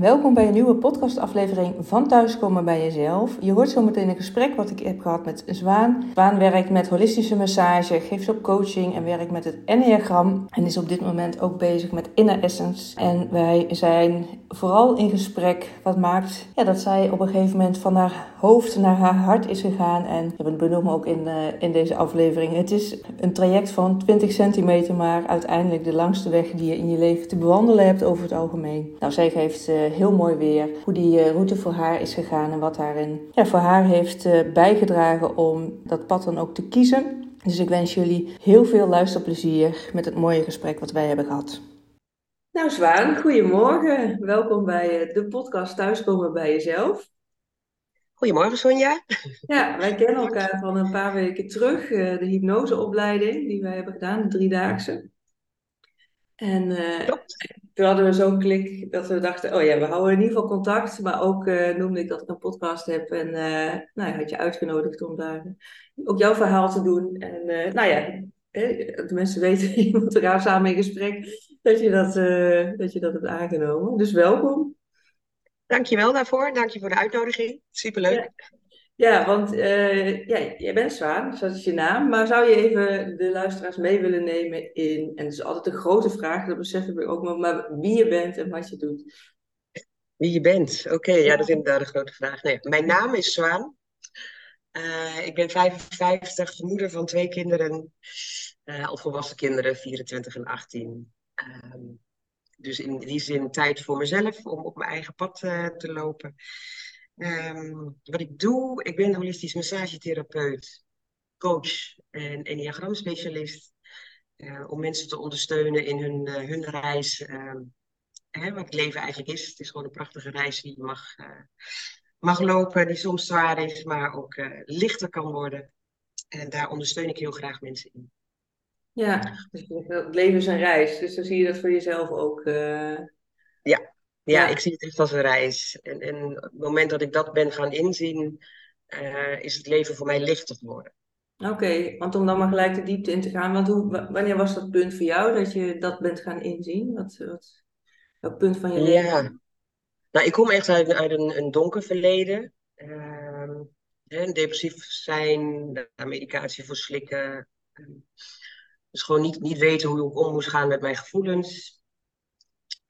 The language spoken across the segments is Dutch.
Welkom bij een nieuwe podcastaflevering van Thuiskomen bij Jezelf. Je hoort zo meteen een gesprek wat ik heb gehad met Zwaan. Zwaan werkt met holistische massage, geeft op coaching en werkt met het Enneagram. En is op dit moment ook bezig met Inner Essence. En wij zijn vooral in gesprek wat maakt ja, dat zij op een gegeven moment van haar hoofd naar haar hart is gegaan. En we benoemen ook in, uh, in deze aflevering. Het is een traject van 20 centimeter, maar uiteindelijk de langste weg die je in je leven te bewandelen hebt over het algemeen. Nou, zij geeft uh, heel mooi weer hoe die uh, route voor haar is gegaan en wat daarin ja, voor haar heeft bijgedragen om dat pad dan ook te kiezen. Dus ik wens jullie heel veel luisterplezier met het mooie gesprek wat wij hebben gehad. Nou, Zwaan, goedemorgen. Welkom bij de podcast Thuiskomen bij Jezelf. Goedemorgen Sonja. Ja, wij kennen elkaar van een paar weken terug. de hypnoseopleiding die wij hebben gedaan, de driedaagse. En uh, toen hadden we zo'n klik dat we dachten, oh ja, we houden in ieder geval contact. Maar ook uh, noemde ik dat ik een podcast heb. En uh, nou, had je uitgenodigd om daar ook jouw verhaal te doen. En nou ja, de mensen weten, je moet elkaar samen in gesprek, dat je dat, dat je dat hebt aangenomen. Dus welkom. Dankjewel daarvoor. Dank je voor de uitnodiging. Superleuk. Ja. Ja, want uh, ja, jij bent Zwaan, dus dat is je naam. Maar zou je even de luisteraars mee willen nemen in, en dat is altijd een grote vraag, dat besef ik ook, maar wie je bent en wat je doet? Wie je bent, oké, ja, dat is inderdaad een grote vraag. Nee, mijn naam is Zwaan. Uh, ik ben 55, moeder van twee kinderen, uh, al volwassen kinderen, 24 en 18. Ehm, dus in die zin tijd voor mezelf om op mijn eigen pad te lopen. Um, wat ik doe, ik ben holistisch massagetherapeut, coach en enneagramspecialist. Uh, om mensen te ondersteunen in hun, uh, hun reis. Uh, hè, wat het leven eigenlijk is. Het is gewoon een prachtige reis die je mag, eh, mag lopen, die soms zwaar is, maar ook lichter kan worden. En daar ondersteun ik heel graag mensen in. Ja, dus het leven is een reis. Dus dan zie je dat voor jezelf ook. Ja, ik zie het echt als een reis. En, en op het moment dat ik dat ben gaan inzien, uh, is het leven voor mij lichter geworden. Oké, okay, want om dan maar gelijk de diepte in te gaan, want hoe, wanneer was dat punt voor jou dat je dat bent gaan inzien? Wat, wat, welk punt van je leven? Ja, nou, ik kom echt uit, uit een, een donker verleden. Uh, depressief zijn, daar medicatie voor slikken. dus gewoon niet, niet weten hoe ik om moest gaan met mijn gevoelens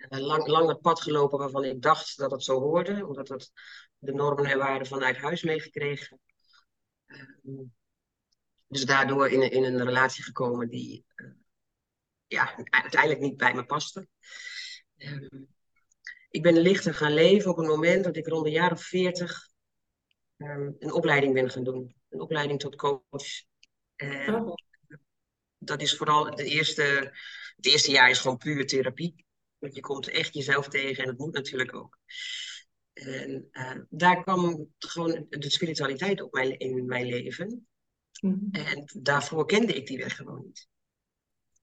lang, lang het pad gelopen waarvan ik dacht dat het zo hoorde, omdat het de normen en waarden vanuit huis meegekregen. Uh, dus daardoor in, in een relatie gekomen die uh, ja, uiteindelijk niet bij me paste. Uh, ik ben lichter gaan leven op het moment dat ik rond de jaar of veertig ehm, een opleiding ben gaan doen. Een opleiding tot coach. Oh. dat is vooral de eerste, het eerste jaar is gewoon puur therapie. Want je komt echt jezelf tegen en dat moet natuurlijk ook. En uh, daar kwam gewoon de spiritualiteit op mijn, in mijn leven. Mm En daarvoor kende ik die weg gewoon niet.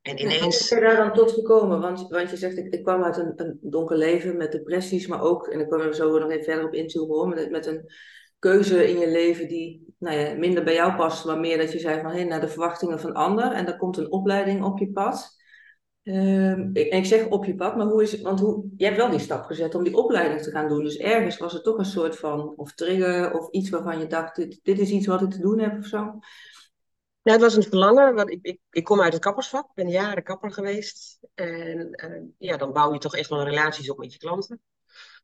En ineens... Hoe ben je daar dan tot gekomen? Want, want je zegt, ik, ik kwam uit een, een, donker leven met depressies, maar ook, en daar komen we zo nog even verder op inzoomen hoor, met, met een keuze in je leven die nou ja, minder bij jou past, maar meer dat je zei van, hé, naar de verwachtingen van anderen. En daar komt een opleiding op je pad. Um, ik, ik zeg op je pad, maar hoe is het? Want hoe, je hebt wel die stap gezet om die opleiding te gaan doen. Dus ergens was het toch een soort van, of trigger, of iets waarvan je dacht: dit, dit is iets wat ik te doen heb of zo. Ja, het was een verlangen, want ik, ik, ik kom uit het kappersvak, ben jaren kapper geweest. En uh, ja, dan bouw je toch echt wel relaties op met je klanten.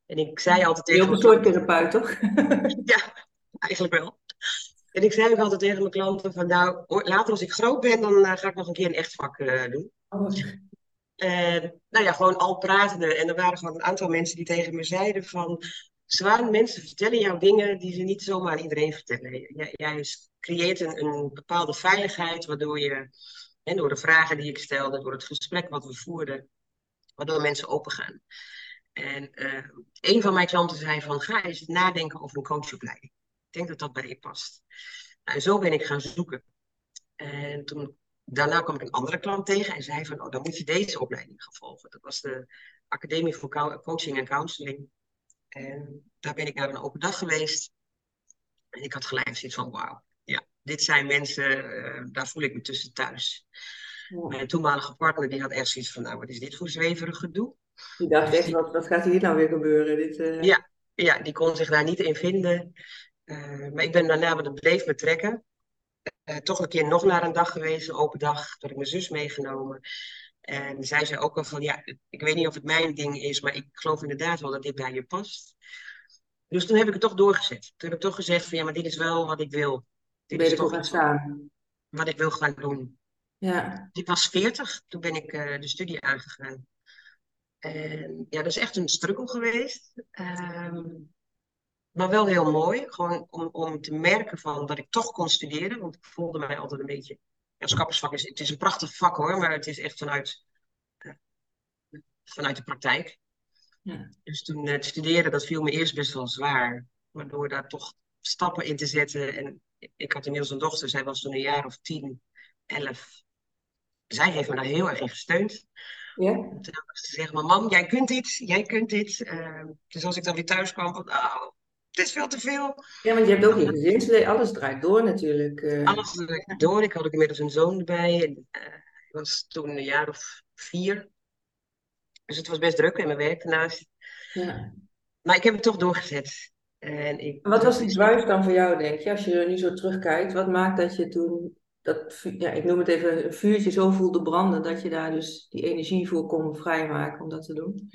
En ik zei altijd tegen. Heel een soort therapeut, toch? ja, eigenlijk wel. En ik zei ook altijd tegen mijn klanten: van nou, later als ik groot ben, dan uh, ga ik nog een keer een echt vak uh, doen. Oh. En nou ja, gewoon al pratende. En er waren gewoon een aantal mensen die tegen me zeiden van... Zwaan, mensen vertellen jou dingen die ze niet zomaar iedereen vertellen. Jij, jij creëert een, bepaalde veiligheid, waardoor je, en door de vragen die ik stelde, door het gesprek wat we voerden, waardoor mensen opengaan. En uh, een van mijn klanten zei van, ga eens nadenken over een coachopleiding. Ik denk dat dat bij je past. Nou, en zo ben ik gaan zoeken. En toen daarna kwam ik een andere klant tegen en zei van, oh, dan moet je deze opleiding gaan volgen. Dat was de Academie voor Coaching en Counseling. En daar ben ik naar een open dag geweest. En ik had gelijk zoiets van, wauw, ja, dit zijn mensen, uh, daar voel ik me tussen thuis. Mijn toenmalige partner die had echt zoiets van, nou, wat is dit voor zweverig gedoe? Die dacht echt, wat, wat gaat hier nou weer gebeuren? Dit, uh... ja, ja, die kon zich daar niet in vinden. Uh, maar ik ben daarna, want het bleef me trekken. Uh, toch een keer nog naar een dag geweest, een open dag. Toen ik mijn zus meegenomen. En zij zei ook al van, ja, ik weet niet of het mijn ding is, maar ik geloof inderdaad wel dat dit bij je past. Dus toen heb ik het toch doorgezet. Toen heb ik toch gezegd van, ja, maar dit is wel wat ik wil. Dit ben je toch gaan staan? Wat ik wil gaan doen. Ja. Ik was 40, toen ben ik uh, de studie aangegaan. En ja, dat is echt een struggle geweest. Um, maar wel heel mooi. Gewoon om, om te merken van dat ik toch kon studeren. Want ik voelde mij altijd een beetje. Ja, schappersvak is, het is een prachtig vak hoor, maar het is echt vanuit, uh, vanuit de praktijk. Ja. Dus toen het studeren, dat viel me eerst best wel zwaar. Maar door daar toch stappen in te zetten. En ik had inmiddels een dochter, zij was toen een jaar of tien, elf. Zij heeft me daar heel erg in gesteund. Ja. Toen ze zeggen, maar mam, jij kunt dit, jij kunt dit. Uh, dus als ik dan weer thuis kwam, van, oh, het is veel te veel. Ja, want je hebt ook je gezinsleven, alles draait door natuurlijk. Uh. Alles draait door. Ik had ook inmiddels een zoon erbij. En, uh, ik was toen een jaar of vier. Dus het was best druk in mijn werk daarnaast. Ja. Maar ik heb het toch doorgezet. En ik, wat was die drive dan voor jou, denk je, als je er nu zo terugkijkt? Wat maakt dat je toen, dat, ja, ik noem het even, een vuurtje zo voelde branden, dat je daar dus die energie voor kon vrijmaken om dat te doen?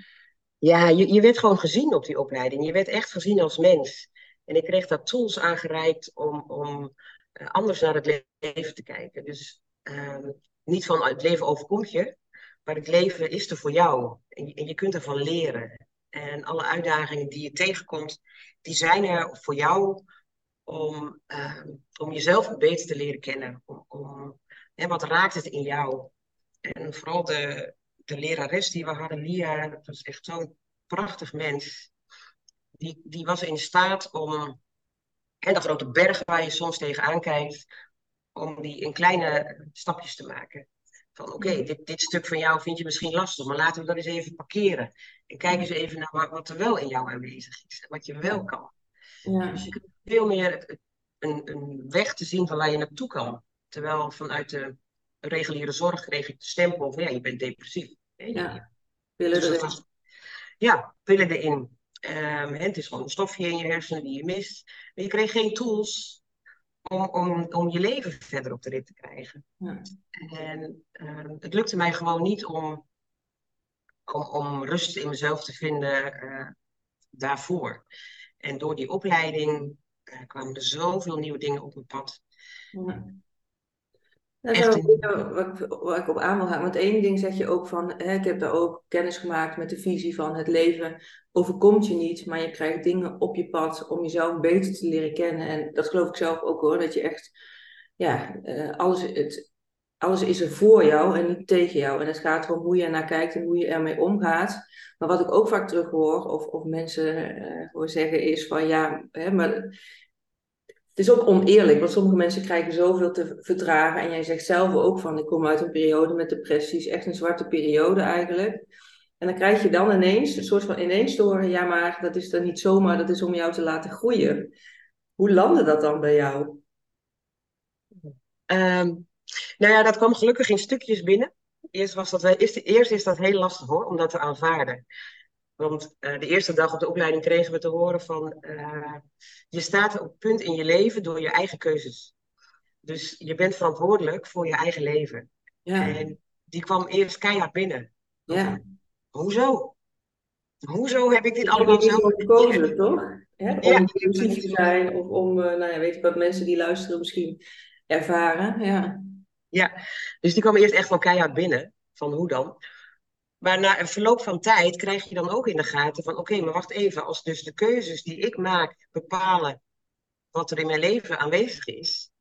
Ja, je, je werd gewoon gezien op die opleiding. Je werd echt gezien als mens. En ik kreeg daar tools aangereikt om, om uh, anders naar het leven te kijken. Dus uh, niet van het leven overkomt je, maar het leven is er voor jou. En je, en je kunt ervan leren. En alle uitdagingen die je tegenkomt, die zijn er voor jou om, uh, om jezelf beter te leren kennen. Om, om, hè, wat raakt het in jou? En vooral de, de lerares die we hadden, Lia, dat was echt zo'n prachtig mens. Die, die was in staat om, en de grote berg waar je soms tegenaan kijkt, om die in kleine stapjes te maken. Van oké, dit, dit stuk van jou vind je misschien lastig, maar laten we dat eens even parkeren. En kijk eens even naar wat er wel in jou aanwezig is. Wat je wel kan. Ja. Dus je kunt veel meer een, een weg te zien van waar je naartoe kan. Terwijl vanuit de reguliere zorg kreeg ik de stempel van ja, je bent depressief. Ja, pillen Dus erin. ja, pillen erin. Ehm, hè, het is gewoon een stofje in je hersenen die je mist. Maar je kreeg geen tools om, om, om je leven verder op de rit te krijgen. Ja. En ehm, het lukte mij gewoon niet om, om, om rust in mezelf te vinden eh, daarvoor. En door die opleiding eh, kwamen er zoveel nieuwe dingen op mijn pad. Ja. Dat is ook waar ik, op aan wil gaan. Want één ding zeg je ook van, hè, ik heb daar ook kennis gemaakt met de visie van het leven overkomt je niet, maar je krijgt dingen op je pad om jezelf beter te leren kennen. En dat geloof ik zelf ook hoor, dat je echt, ja, eh, alles, het, alles is er voor jou en niet tegen jou. En het gaat erom hoe je ernaar kijkt en hoe je ermee omgaat. Maar wat ik ook vaak terug hoor, of, of mensen eh, hoor zeggen, is van ja, hè, maar is ook oneerlijk, want sommige mensen krijgen zoveel te verdragen. En jij zegt zelf ook van, ik kom uit een periode met depressies, echt een zwarte periode eigenlijk. En dan krijg je dan ineens, een soort van ineens te horen, ja maar dat is dan niet zomaar, dat is om jou te laten groeien. Hoe landde dat dan bij jou? Ehm, nou ja, dat kwam gelukkig in stukjes binnen. Eerst, was dat, eerst is dat heel lastig hoor, om dat te aanvaarden. Want eh, de eerste dag op de opleiding kregen we te horen van... eh, je staat op het punt in je leven door je eigen keuzes. Dus je bent verantwoordelijk voor je eigen leven. Ja, En die kwam eerst keihard binnen. ja. Hoezo? Hoezo heb ik dit allemaal zelf gekozen, toch? Hè? Om Ja. inclusief te zijn of om, eh, nou ja, weet ik wat mensen die luisteren misschien ervaren. Ja, Ja, dus die kwam eerst echt wel keihard binnen. Van hoe dan? Maar na een verloop van tijd krijg je dan ook in de gaten van... Oké, maar wacht even. Als dus de keuzes die ik maak bepalen wat er in mijn leven aanwezig is...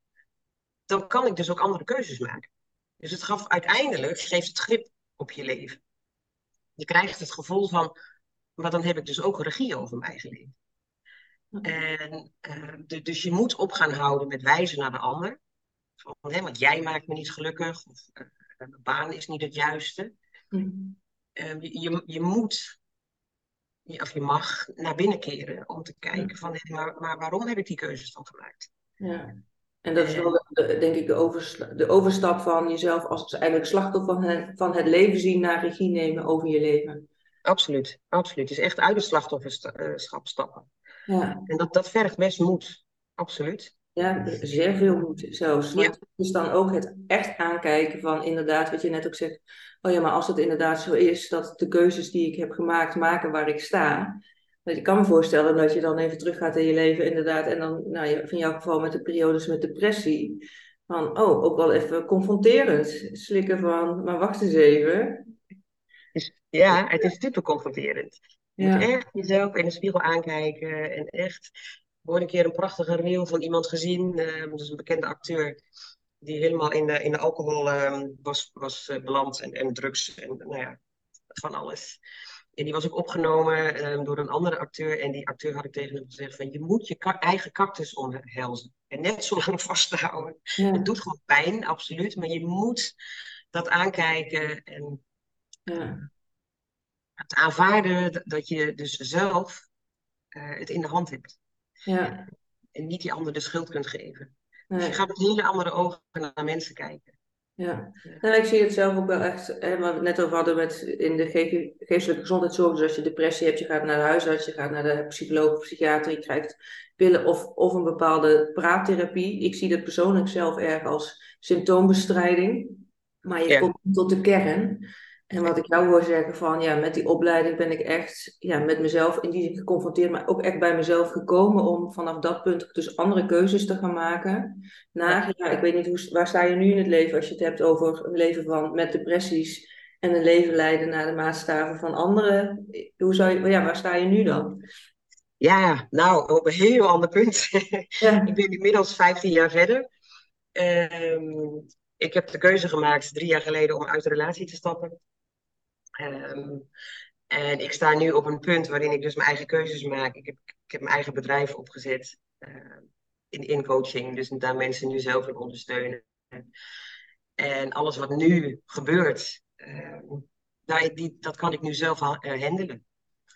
dan kan ik dus ook andere keuzes maken. Dus het gaf uiteindelijk, geeft het grip op je leven. Je krijgt het gevoel van... Maar dan heb ik dus ook regie over mijn eigen leven. En, eh, de- dus je moet op gaan houden met wijzen naar de ander. Van, hè, want jij maakt me niet gelukkig. Of eh, mijn baan is niet het juiste. Hm. Eh, je, je, je moet, of je mag, naar binnen keren om te kijken van, maar, maar waarom heb ik die keuzes dan gemaakt? Ja. En dat is wel, de, de- denk ik, de, oversla- de overstap van jezelf als eigenlijk slachtoffer van het, van het leven zien naar regie nemen over je leven. absoluut. absoluut. Het is echt uit het slachtofferschap stappen. Ja. En dat, dat vergt best moed. Absoluut. Ja, zeer veel moed zelfs. Is dan ook het echt aankijken van inderdaad, wat je net ook zegt. Oh ja, maar als het inderdaad zo is dat de keuzes die ik heb gemaakt maken waar ik sta. Dat ik kan me voorstellen dat je dan even teruggaat in je leven inderdaad. En dan, nou ja, in jouw geval met de periodes met depressie. Van, oh, ook wel even confronterend. Slikken van, maar wacht eens even. Ja, het is super confronterend. Je moet echt jezelf in de spiegel aankijken en echt ooit een keer een prachtige reel van iemand gezien. Uh, dus een bekende acteur. Die helemaal in de, in de alcohol ehm, was, was uh, beland en, en drugs en nou ja, van alles. En die was ook opgenomen ehm, door een andere acteur. En die acteur had ik tegen hem gezegd van je moet je eigen cactus omhelzen. En net zo lang vasthouden. Het doet gewoon pijn, absoluut. Maar je moet dat aankijken en ja. het aanvaarden dat je dus zelf uh, het in de hand hebt. Ja. En niet die ander de schuld kunt geven. Dus je gaat met hele andere ogen naar mensen kijken. Ja, nou, ik zie het zelf ook wel echt, hè, wat we net over hadden met in de geestelijke gezondheidszorg, dus als je depressie hebt, je gaat naar de huisarts, je gaat naar de psycholoog of psychiater, je krijgt pillen of, of een bepaalde praattherapie. Ik zie dat persoonlijk zelf erg als symptoombestrijding, maar je komt tot de kern. En wat ik jou hoor zeggen van, ja, met die opleiding ben ik echt ja, met mezelf in die zin geconfronteerd, maar ook echt bij mezelf gekomen om vanaf dat punt dus andere keuzes te gaan maken. Naar, ja, ik weet niet, hoe, waar sta je nu in het leven als je het hebt over een leven van, met depressies en een leven leiden naar de maatstaven van anderen. Hoe zou je, ja, waar sta je nu dan? Ja, nou, op een heel ander punt. Ja. ik ben inmiddels 15 jaar verder. Ehm, ik heb de keuze gemaakt drie jaar geleden om uit de relatie te stappen. Ehm, en ik sta nu op een punt waarin ik dus mijn eigen keuzes maak. Ik heb, ik heb mijn eigen bedrijf opgezet uh, in, in coaching, dus daar mensen nu zelf in ondersteunen. En alles wat nu gebeurt, uh, nou, die, dat kan ik nu zelf uh, handelen.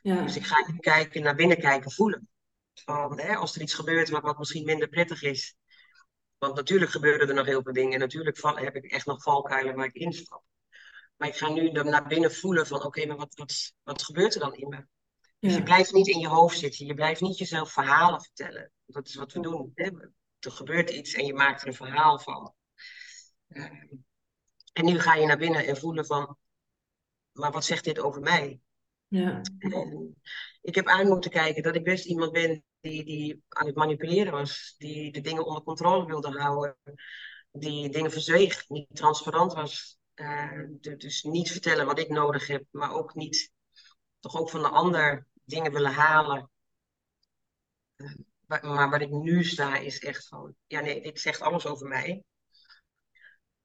Ja. Dus ik ga nu kijken, naar binnen kijken, voelen. Van, hè, als er iets gebeurt wat, wat misschien minder prettig is. Want natuurlijk gebeuren er nog heel veel dingen. En natuurlijk heb ik echt nog valkuilen waar ik instap. Maar ik ga nu naar binnen voelen van oké, maar wat, wat, wat gebeurt er dan in me? Dus je blijft niet in je hoofd zitten. Je blijft niet jezelf verhalen vertellen. Dat is wat we doen. Hè? Er gebeurt iets en je maakt er een verhaal van. Ehm, en nu ga je naar binnen en voelen van, maar wat zegt dit over mij? Ja. ik heb aan moeten kijken dat ik best iemand ben die, die aan het manipuleren was. Die de dingen onder controle wilde houden. Die dingen verzweeg, niet transparant was. Uh, dus niet vertellen wat ik nodig heb, maar ook niet toch ook van de ander dingen willen halen. Uh, maar waar ik nu sta is echt van, ja nee, dit zegt alles over mij.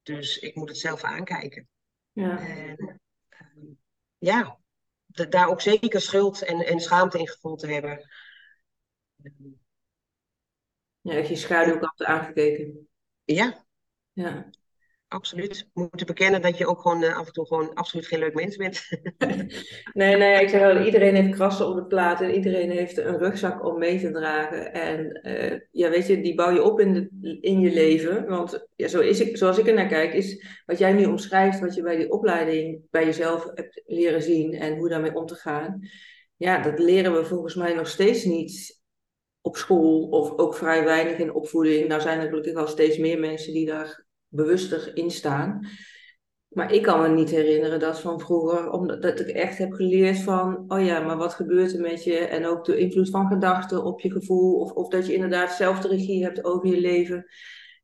Dus ik moet het zelf aankijken. Ja. En, uh, ja, daar ook zeker schuld en, en schaamte in gevoeld te hebben. Ja, echt je schaduwkant aangekeken. Ja. Ja absoluut moeten bekennen dat je ook gewoon uh, af en toe gewoon absoluut geen leuk mens bent. nee, nee, ik zeg wel, iedereen heeft krassen op de plaat en iedereen heeft een rugzak om mee te dragen. En uh, ja, weet je, die bouw je op in, de, in je leven. Want ja, zo is ik, zoals ik er naar kijk, is wat jij nu omschrijft, wat je bij die opleiding bij jezelf hebt leren zien en hoe daarmee om te gaan. Ja, dat leren we volgens mij nog steeds niet op school of ook vrij weinig in opvoeding. Nou zijn er gelukkig al steeds meer mensen die daar bewuster in staan. Maar ik kan me niet herinneren dat van vroeger, omdat dat ik echt heb geleerd van, oh ja, maar wat gebeurt er met je? En ook de invloed van gedachten op je gevoel, of, of dat je inderdaad zelf de regie hebt over je leven.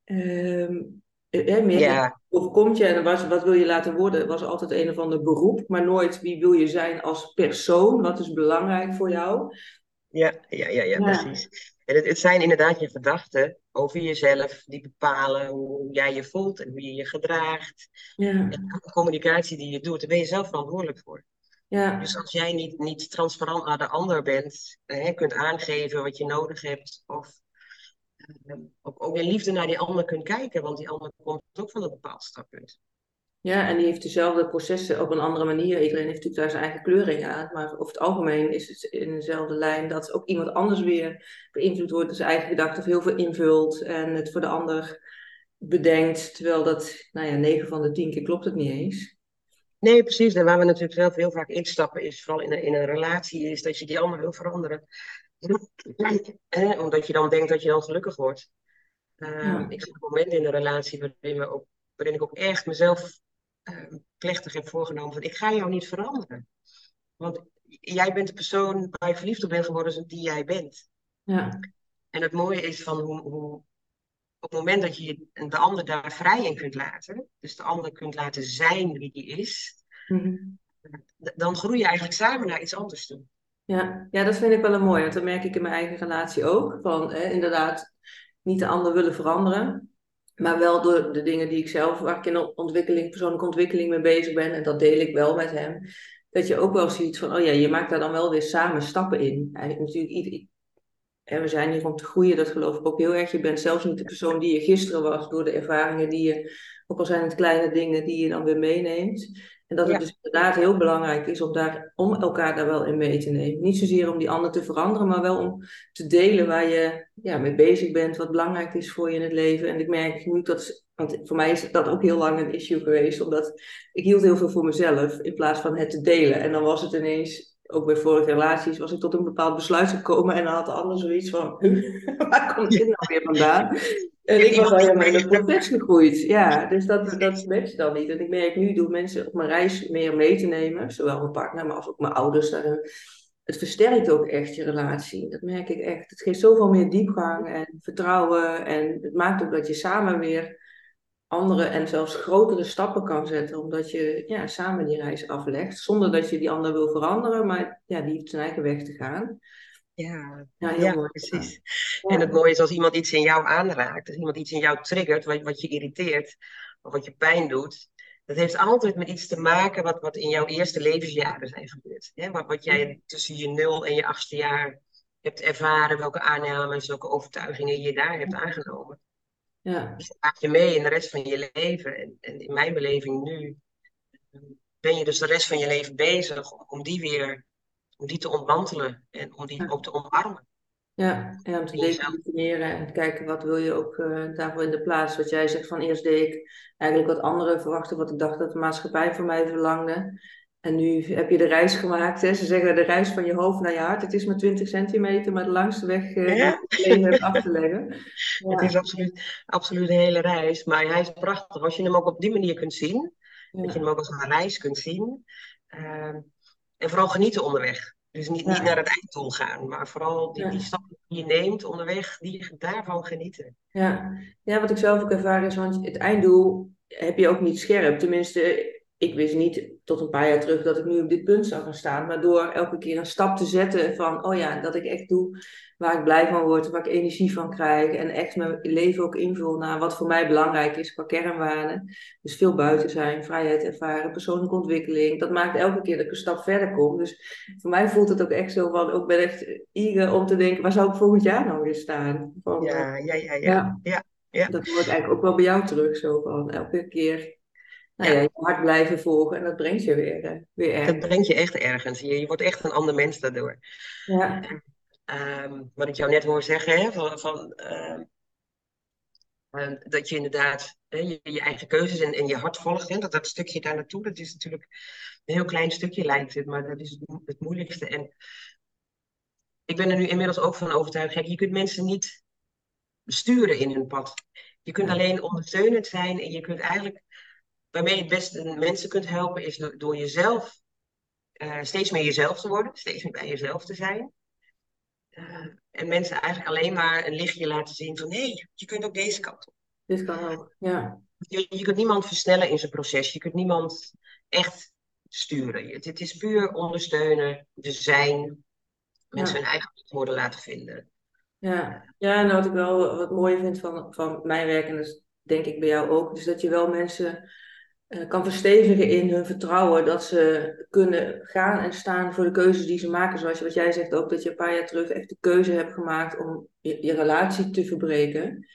Um, eh, meer ja. overkomt je en was, wat wil je laten worden? Was altijd een of ander beroep, maar nooit wie wil je zijn als persoon? Wat is belangrijk voor jou? Ja, ja, ja, ja, precies. En het, het, zijn inderdaad je gedachten over jezelf die bepalen hoe jij je voelt en hoe je je gedraagt. Ja. En de communicatie die je doet, daar ben je zelf verantwoordelijk voor. Ja. Dus als jij niet, niet transparant naar de ander bent, hè, kunt aangeven wat je nodig hebt, of uh, ook, ook in liefde naar die ander kunt kijken, want die ander komt ook van een bepaald startpunt. Ja, en die heeft dezelfde processen op een andere manier. Iedereen heeft natuurlijk daar zijn eigen kleuring aan. Maar over het algemeen is het in dezelfde lijn dat ook iemand anders weer beïnvloed wordt. Dus zijn eigen gedachten of heel veel invult en het voor de ander bedenkt. Terwijl dat, nou ja, 9 van de 10 keer klopt het niet eens. Nee, precies. En waar we natuurlijk zelf heel vaak instappen, is vooral in een, in een relatie, is dat je die ander wil veranderen. Omdat je dan denkt dat je dan gelukkig wordt. Uh, Ik heb momenten in een relatie waarin, we ook, waarin ik ook echt mezelf uh, plechtig heb voorgenomen van ik ga jou niet veranderen. Want jij bent de persoon waar je verliefd op bent geworden die jij bent. Ja. En het mooie is van hoe, hoe op het moment dat je de ander daar vrij in kunt laten, dus de ander kunt laten zijn wie die is, mhm. dan groei je eigenlijk samen naar iets anders toe. Ja. ja, dat vind ik wel een mooi, want dat merk ik in mijn eigen relatie ook. Van inderdaad, niet de ander willen veranderen, maar wel de, de dingen die ik zelf, waar ik in ontwikkeling, persoonlijke ontwikkeling mee bezig ben, en dat deel ik wel met hem. Dat je ook wel ziet van, oh ja, je maakt daar dan wel weer samen stappen in. Eigenlijk natuurlijk, en we zijn hier om te groeien, dat geloof ik ook heel erg. Je bent zelfs niet de persoon die je gisteren was door de ervaringen die je, ook al zijn het kleine dingen die je dan weer meeneemt. En dat het dus inderdaad heel belangrijk is om, daar, om elkaar daar wel in mee te nemen. Niet zozeer om die ander te veranderen, maar wel om te delen waar je ja, mee bezig bent, wat belangrijk is voor je in het leven. En ik merk nu dat, want voor mij is dat ook heel lang een issue geweest, omdat ik hield heel veel voor mezelf in plaats van het te delen. En dan was het ineens ook bij vorige relaties was ik tot een bepaald besluit gekomen en dan had de ander zoiets van, waar komt dit nou weer vandaan? En ik was al helemaal in het proces gegroeid. Ja, dus dat, dat merk je dan niet. En ik merk nu door mensen op mijn reis meer mee te nemen, zowel mijn partner, maar als ook mijn ouders. Het versterkt ook echt je relatie. Dat merk ik echt. Het geeft zoveel meer diepgang en vertrouwen. En het maakt ook dat je samen weer andere en zelfs grotere stappen kan zetten, omdat je ja, samen die reis aflegt, zonder dat je die ander wil veranderen, maar ja, die heeft zijn eigen weg te gaan. Ja, ja, heel mooi. precies. En het mooie is als iemand iets in jou aanraakt, als iemand iets in jou triggert, wat, wat je irriteert, of wat je pijn doet, dat heeft altijd met iets te maken wat, wat in jouw eerste levensjaren zijn gebeurd. Hè? Wat, wat jij tussen je nul en je achtste jaar hebt ervaren, welke aannames, welke overtuigingen je daar hebt aangenomen. Ja. Dus maak je mee in de rest van je leven. En, en, in mijn beleving nu ben je dus de rest van je leven bezig om, om die weer om die te ontmantelen en om die ook te omarmen. Ja, en om te definiëren en kijken wat wil je ook uh, daarvoor in de plaats. Wat jij zegt van eerst deed ik eigenlijk wat anderen verwachten, wat ik dacht dat de maatschappij van mij verlangde. En nu heb je de reis gemaakt. Hè? Ze zeggen de reis van je hoofd naar je hart. Het is maar 20 centimeter, maar de langste weg uh, ja. die af te leggen. Ja. Het is absoluut, absoluut een hele reis. Maar hij is prachtig. Als je hem ook op die manier kunt zien. Dat je hem ook als een reis kunt zien. Uh, en vooral genieten onderweg. Dus niet, niet naar het einddoel gaan. Maar vooral die, die stappen die je neemt onderweg, die, daarvan genieten. Ja. ja, wat ik zelf ook ervaar is, want het einddoel heb je ook niet scherp. Tenminste, ik wist niet tot een paar jaar terug dat ik nu op dit punt zou gaan staan. Maar door elke keer een stap te zetten van, oh ja, dat ik echt doe waar ik blij van word, waar ik energie van krijg. En echt mijn leven ook invul naar wat voor mij belangrijk is qua kernwaarden. Dus veel buiten zijn, vrijheid ervaren, persoonlijke ontwikkeling. Dat maakt elke keer dat ik een stap verder kom. Dus voor mij voelt het ook echt zo van, ook ben echt eager om te denken, waar zou ik volgend jaar nou weer staan? Van, ja, ja, ja, ja, ja. ja. Dat hoort eigenlijk ook wel bij jou terug, zo van elke keer nou ja, je hart blijven volgen en dat brengt je weer, uh, weer ergens. Dat brengt je echt ergens. Je, je wordt echt een ander mens daardoor. Ja. Um, wat ik jou net hoor zeggen, hè, van, van uh, uh, dat je inderdaad je, je, eigen keuzes en, en je hart volgt. Hè, dat, dat stukje daar naartoe, dat is natuurlijk een heel klein stukje lijkt het, maar dat is het, het moeilijkste. En ik ben er nu inmiddels ook van overtuigd, je kunt mensen niet besturen in hun pad. Je kunt alleen ondersteunend zijn en je kunt eigenlijk waarmee je het beste mensen kunt helpen, is door, jezelf uh, steeds meer jezelf te worden, steeds meer bij jezelf te zijn. Uh, en mensen eigenlijk alleen maar een lichtje laten zien van nee, je kunt ook deze kant op. Dit kan ook, ja. Je, je kunt niemand versnellen in zijn proces, je kunt niemand echt sturen. Het, het is puur ondersteunen, de zijn, mensen ja. hun eigen woorden laten vinden. Ja, ja en wat ik wel wat mooi vind van, van mijn werk, en dat denk ik bij jou ook, is dat je wel mensen eh, kan verstevigen in hun vertrouwen dat ze kunnen gaan en staan voor de keuzes die ze maken. Zoals wat jij zegt ook, dat je een paar jaar terug echt de keuze hebt gemaakt om je, je relatie te verbreken.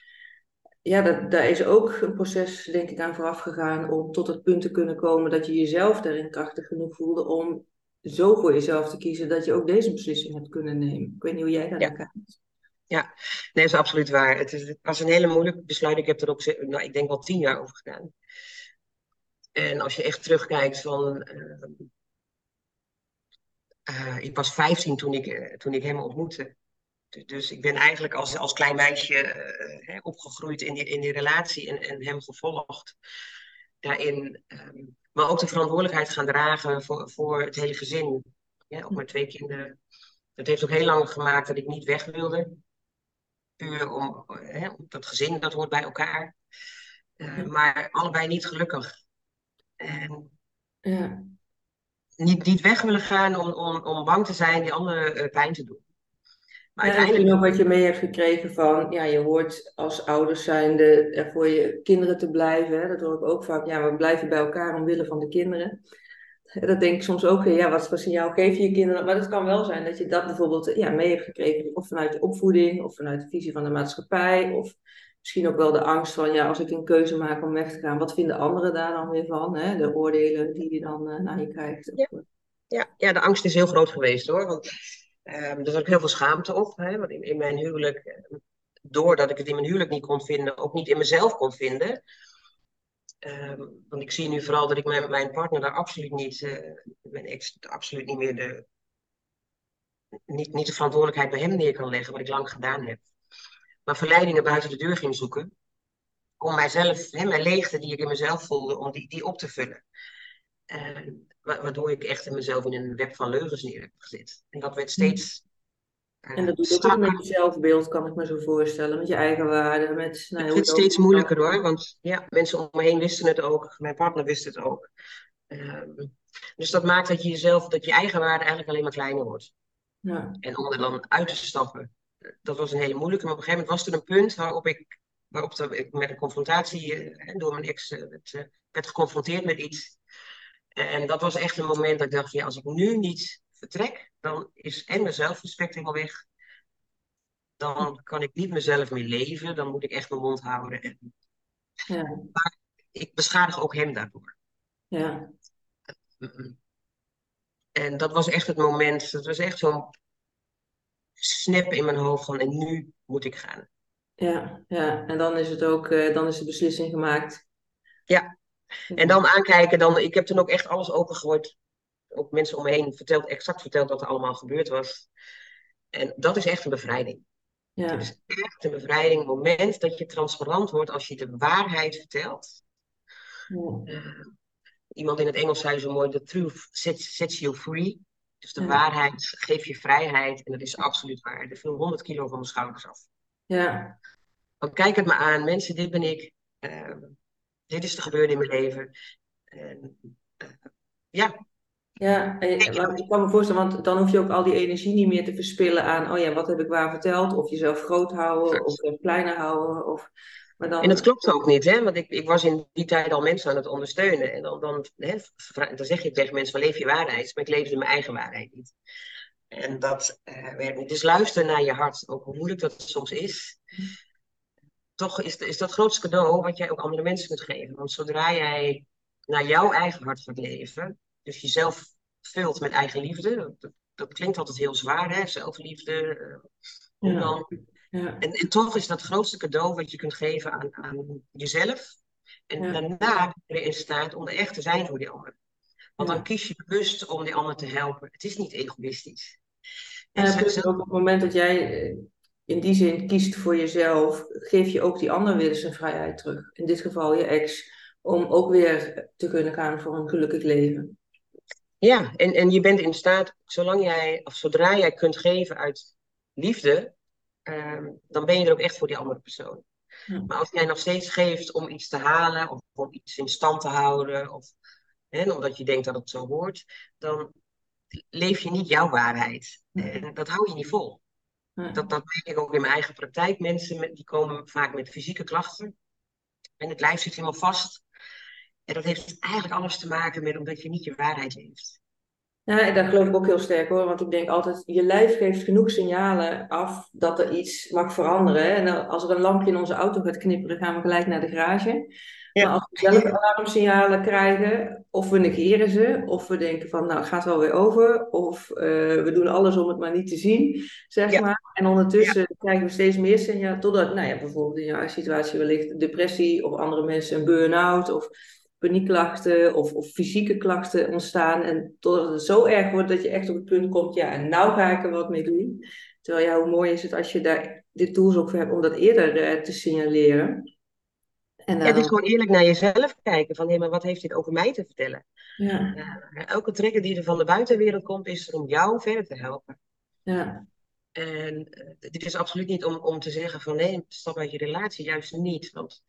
Ja, dat, daar is ook een proces, denk ik, aan vooraf gegaan om tot het punt te kunnen komen dat je jezelf daarin krachtig genoeg voelde om zo voor jezelf te kiezen dat je ook deze beslissing hebt kunnen nemen. Ik weet niet hoe jij daar naar kijkt. Ja, nee, dat is absoluut waar. Het, is, het was een hele moeilijk besluit. Ik heb er ook, nou, ik denk wel tien jaar over gedaan. En als je echt terugkijkt van. Uh, ik was 15 toen ik, toen ik hem ontmoette. Dus ik ben eigenlijk als, als klein meisje uh, opgegroeid in die, in die relatie en, en hem gevolgd. Daarin, um, maar ook de verantwoordelijkheid gaan dragen voor, voor het hele gezin. Ja, ook met twee kinderen. Dat heeft ook heel lang gemaakt dat ik niet weg wilde. Puur om, hè, dat gezin, dat hoort bij elkaar. Uh, maar allebei niet gelukkig. En ja. niet, niet weg willen gaan om, om, om bang te zijn die anderen uh, pijn te doen. Maar ja, uiteindelijk... nog wat je mee hebt gekregen van, ja, je hoort als ouders zijnde er voor je kinderen te blijven. Hè? Dat hoor ik ook vaak. Ja, we blijven bij elkaar omwille van de kinderen. Dat denk ik soms ook, ja, wat voor signaal geef je je kinderen? Maar het kan wel zijn dat je dat bijvoorbeeld ja, mee hebt gekregen, of vanuit de opvoeding, of vanuit de visie van de maatschappij, of misschien ook wel de angst van, ja, als ik een keuze maak om weg te gaan, wat vinden anderen daar dan weer van? Hè? De oordelen die je dan uh, naar je krijgt. Ja. ja. Ja, de angst is heel groot geweest hoor. Want um, er zat ook heel veel schaamte op. Hè? Want in, in mijn huwelijk, eh, doordat ik het in mijn huwelijk niet kon vinden, ook niet in mezelf kon vinden, Um, want ik zie nu vooral dat ik mijn, mijn partner daar absoluut niet, uh, mijn ex, absoluut niet meer de, niet, niet de verantwoordelijkheid bij hem neer kan leggen, wat ik lang gedaan heb. Maar verleidingen buiten de deur ging zoeken. Om mijzelf, hè, mijn leegte die ik in mezelf voelde, om die, die op te vullen. Uh, waardoor ik echt in mezelf in een web van leugens neer heb gezet. En dat werd steeds en dat doet ook met je zelfbeeld, kan ik me zo voorstellen, met je eigen waarde. Met, nou, het wordt steeds moeilijker hoor, want ja, mensen om me heen wisten het ook, mijn partner wist het ook. Um, dus dat maakt dat je jezelf, dat je eigen waarde eigenlijk alleen maar kleiner wordt. Ja. En om er dan uit te stappen, dat was een hele moeilijke. Maar op een gegeven moment was er een punt waarop ik, waarop ik met een confrontatie uh, door mijn ex werd, uh, werd, geconfronteerd met iets. En dat was echt een moment dat ik dacht, ja, als ik nu niet vertrek, dan is en mijn zelfrespect helemaal weg. Dan kan ik niet mezelf meer leven. Dan moet ik echt mijn mond houden. En... Ja. Maar ik beschadig ook hem daardoor. Ja. En dat was echt het moment. Dat was echt zo'n snap in mijn hoofd van en nu moet ik gaan. Ja, ja. en dan is het ook, uh, dan is de beslissing gemaakt. Ja, en dan aankijken, dan, ik heb toen ook echt alles opengegooid ook mensen om me heen verteld, exact verteld wat er allemaal gebeurd was. En dat is echt een bevrijding. Ja. Het is echt een bevrijding. Het moment dat je transparant wordt als je de waarheid vertelt. Ja. Uh, iemand in het Engels zei zo mooi: The truth sets, sets you free. Dus de waarheid geeft je vrijheid. En dat is absoluut waar. Er viel 100 kilo van mijn schouders af. Ja. Want kijk het me aan, mensen, dit ben ik. Uh, dit is er gebeurd in mijn leven. Uh, ja, ja, ik kan me voorstellen, want dan hoef je ook al die energie niet meer te verspillen aan, oh ja, wat heb ik waar verteld? Of jezelf groot houden, of jezelf kleiner houden. Of, maar dan... En dat klopt ook niet, hè? want ik, ik was in die tijd al mensen aan het ondersteunen. En dan, dan, hè, dan zeg je tegen mensen van leef je waarheid, maar ik leefde mijn eigen waarheid niet. En dat uh, werkt niet. Dus luister naar je hart, ook hoe moeilijk dat soms is. Toch is, is dat het grootste cadeau wat jij ook andere mensen kunt geven. Want zodra jij naar jouw eigen hart gaat leven, dus jezelf vult met eigen liefde. Dat, dat klinkt altijd heel zwaar, hè? Zelfliefde. Uh, ja. Dan, ja. En, en, toch is dat het grootste cadeau wat je kunt geven aan, aan jezelf. En daarna ben je in staat om er echt te zijn voor die ander. Want dan kies je bewust om die ander te helpen. Het is niet egoïstisch. En ja, dus op het moment dat jij eh, in die zin kiest voor jezelf, geef je ook die ander weer zijn vrijheid terug. In dit geval je ex, om ook weer te kunnen gaan voor een gelukkig leven. Ja, en, en je bent in staat, zolang jij, of zodra jij kunt geven uit liefde, ehm, dan ben je er ook echt voor die andere persoon. Maar als jij nog steeds geeft om iets te halen, of om iets in stand te houden, of hè, omdat je denkt dat het zo hoort, dan leef je niet jouw waarheid. En dat hou je niet vol. Dat, dat merk ik ook in mijn eigen praktijk. Mensen met, die komen vaak met fysieke klachten. En het lijf zit helemaal vast. En dat heeft eigenlijk alles te maken met omdat je niet je waarheid leeft. Ja, dat geloof ik ook heel sterk hoor. Want ik denk altijd, je lijf geeft genoeg signalen af dat er iets mag veranderen. En als er een lampje in onze auto gaat knipperen, gaan we gelijk naar de garage. Maar als we zelf alarmsignalen krijgen, of we negeren ze, of we denken van, nou, het gaat wel weer over. Of uh, we doen alles om het maar niet te zien, zeg maar. En ondertussen krijgen we steeds meer signalen, totdat, nou ja, bijvoorbeeld in jouw situatie wellicht depressie, of andere mensen een burn-out, of paniekklachten of, of fysieke klachten ontstaan. En totdat het zo erg wordt dat je echt op het punt komt, ja, en nou ga ik er wat mee doen. Terwijl ja, hoe mooi is het als je daar de tools ook voor hebt om dat eerder uh, te signaleren. En dan... ja, het is gewoon eerlijk naar jezelf kijken. Van, hé, maar wat heeft dit over mij te vertellen? Ja. Uh, elke trigger die er van de buitenwereld komt, is er om jou verder te helpen. Ja. En uh, dit is absoluut niet om, om te zeggen van nee, stap uit je relatie. Juist niet. Want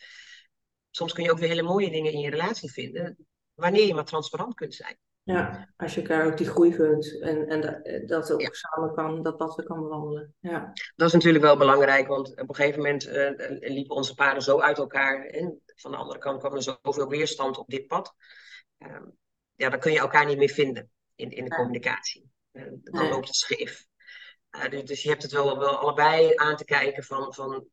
soms kun je ook weer hele mooie dingen in je relatie vinden. Wanneer je maar transparant kunt zijn. Ja, als je elkaar ook die groei gunt en, en dat, dat ook samen kan, dat pad kan bewandelen. Ja. Dat is natuurlijk wel belangrijk, want op een gegeven moment uh, liepen onze paden zo uit elkaar. En van de andere kant kwam er zoveel weerstand op dit pad. Uh, ja, dan kun je elkaar niet meer vinden in, in de communicatie. Uh, dan loopt het scheef. Dus, dus, je hebt het wel, wel allebei aan te kijken van, van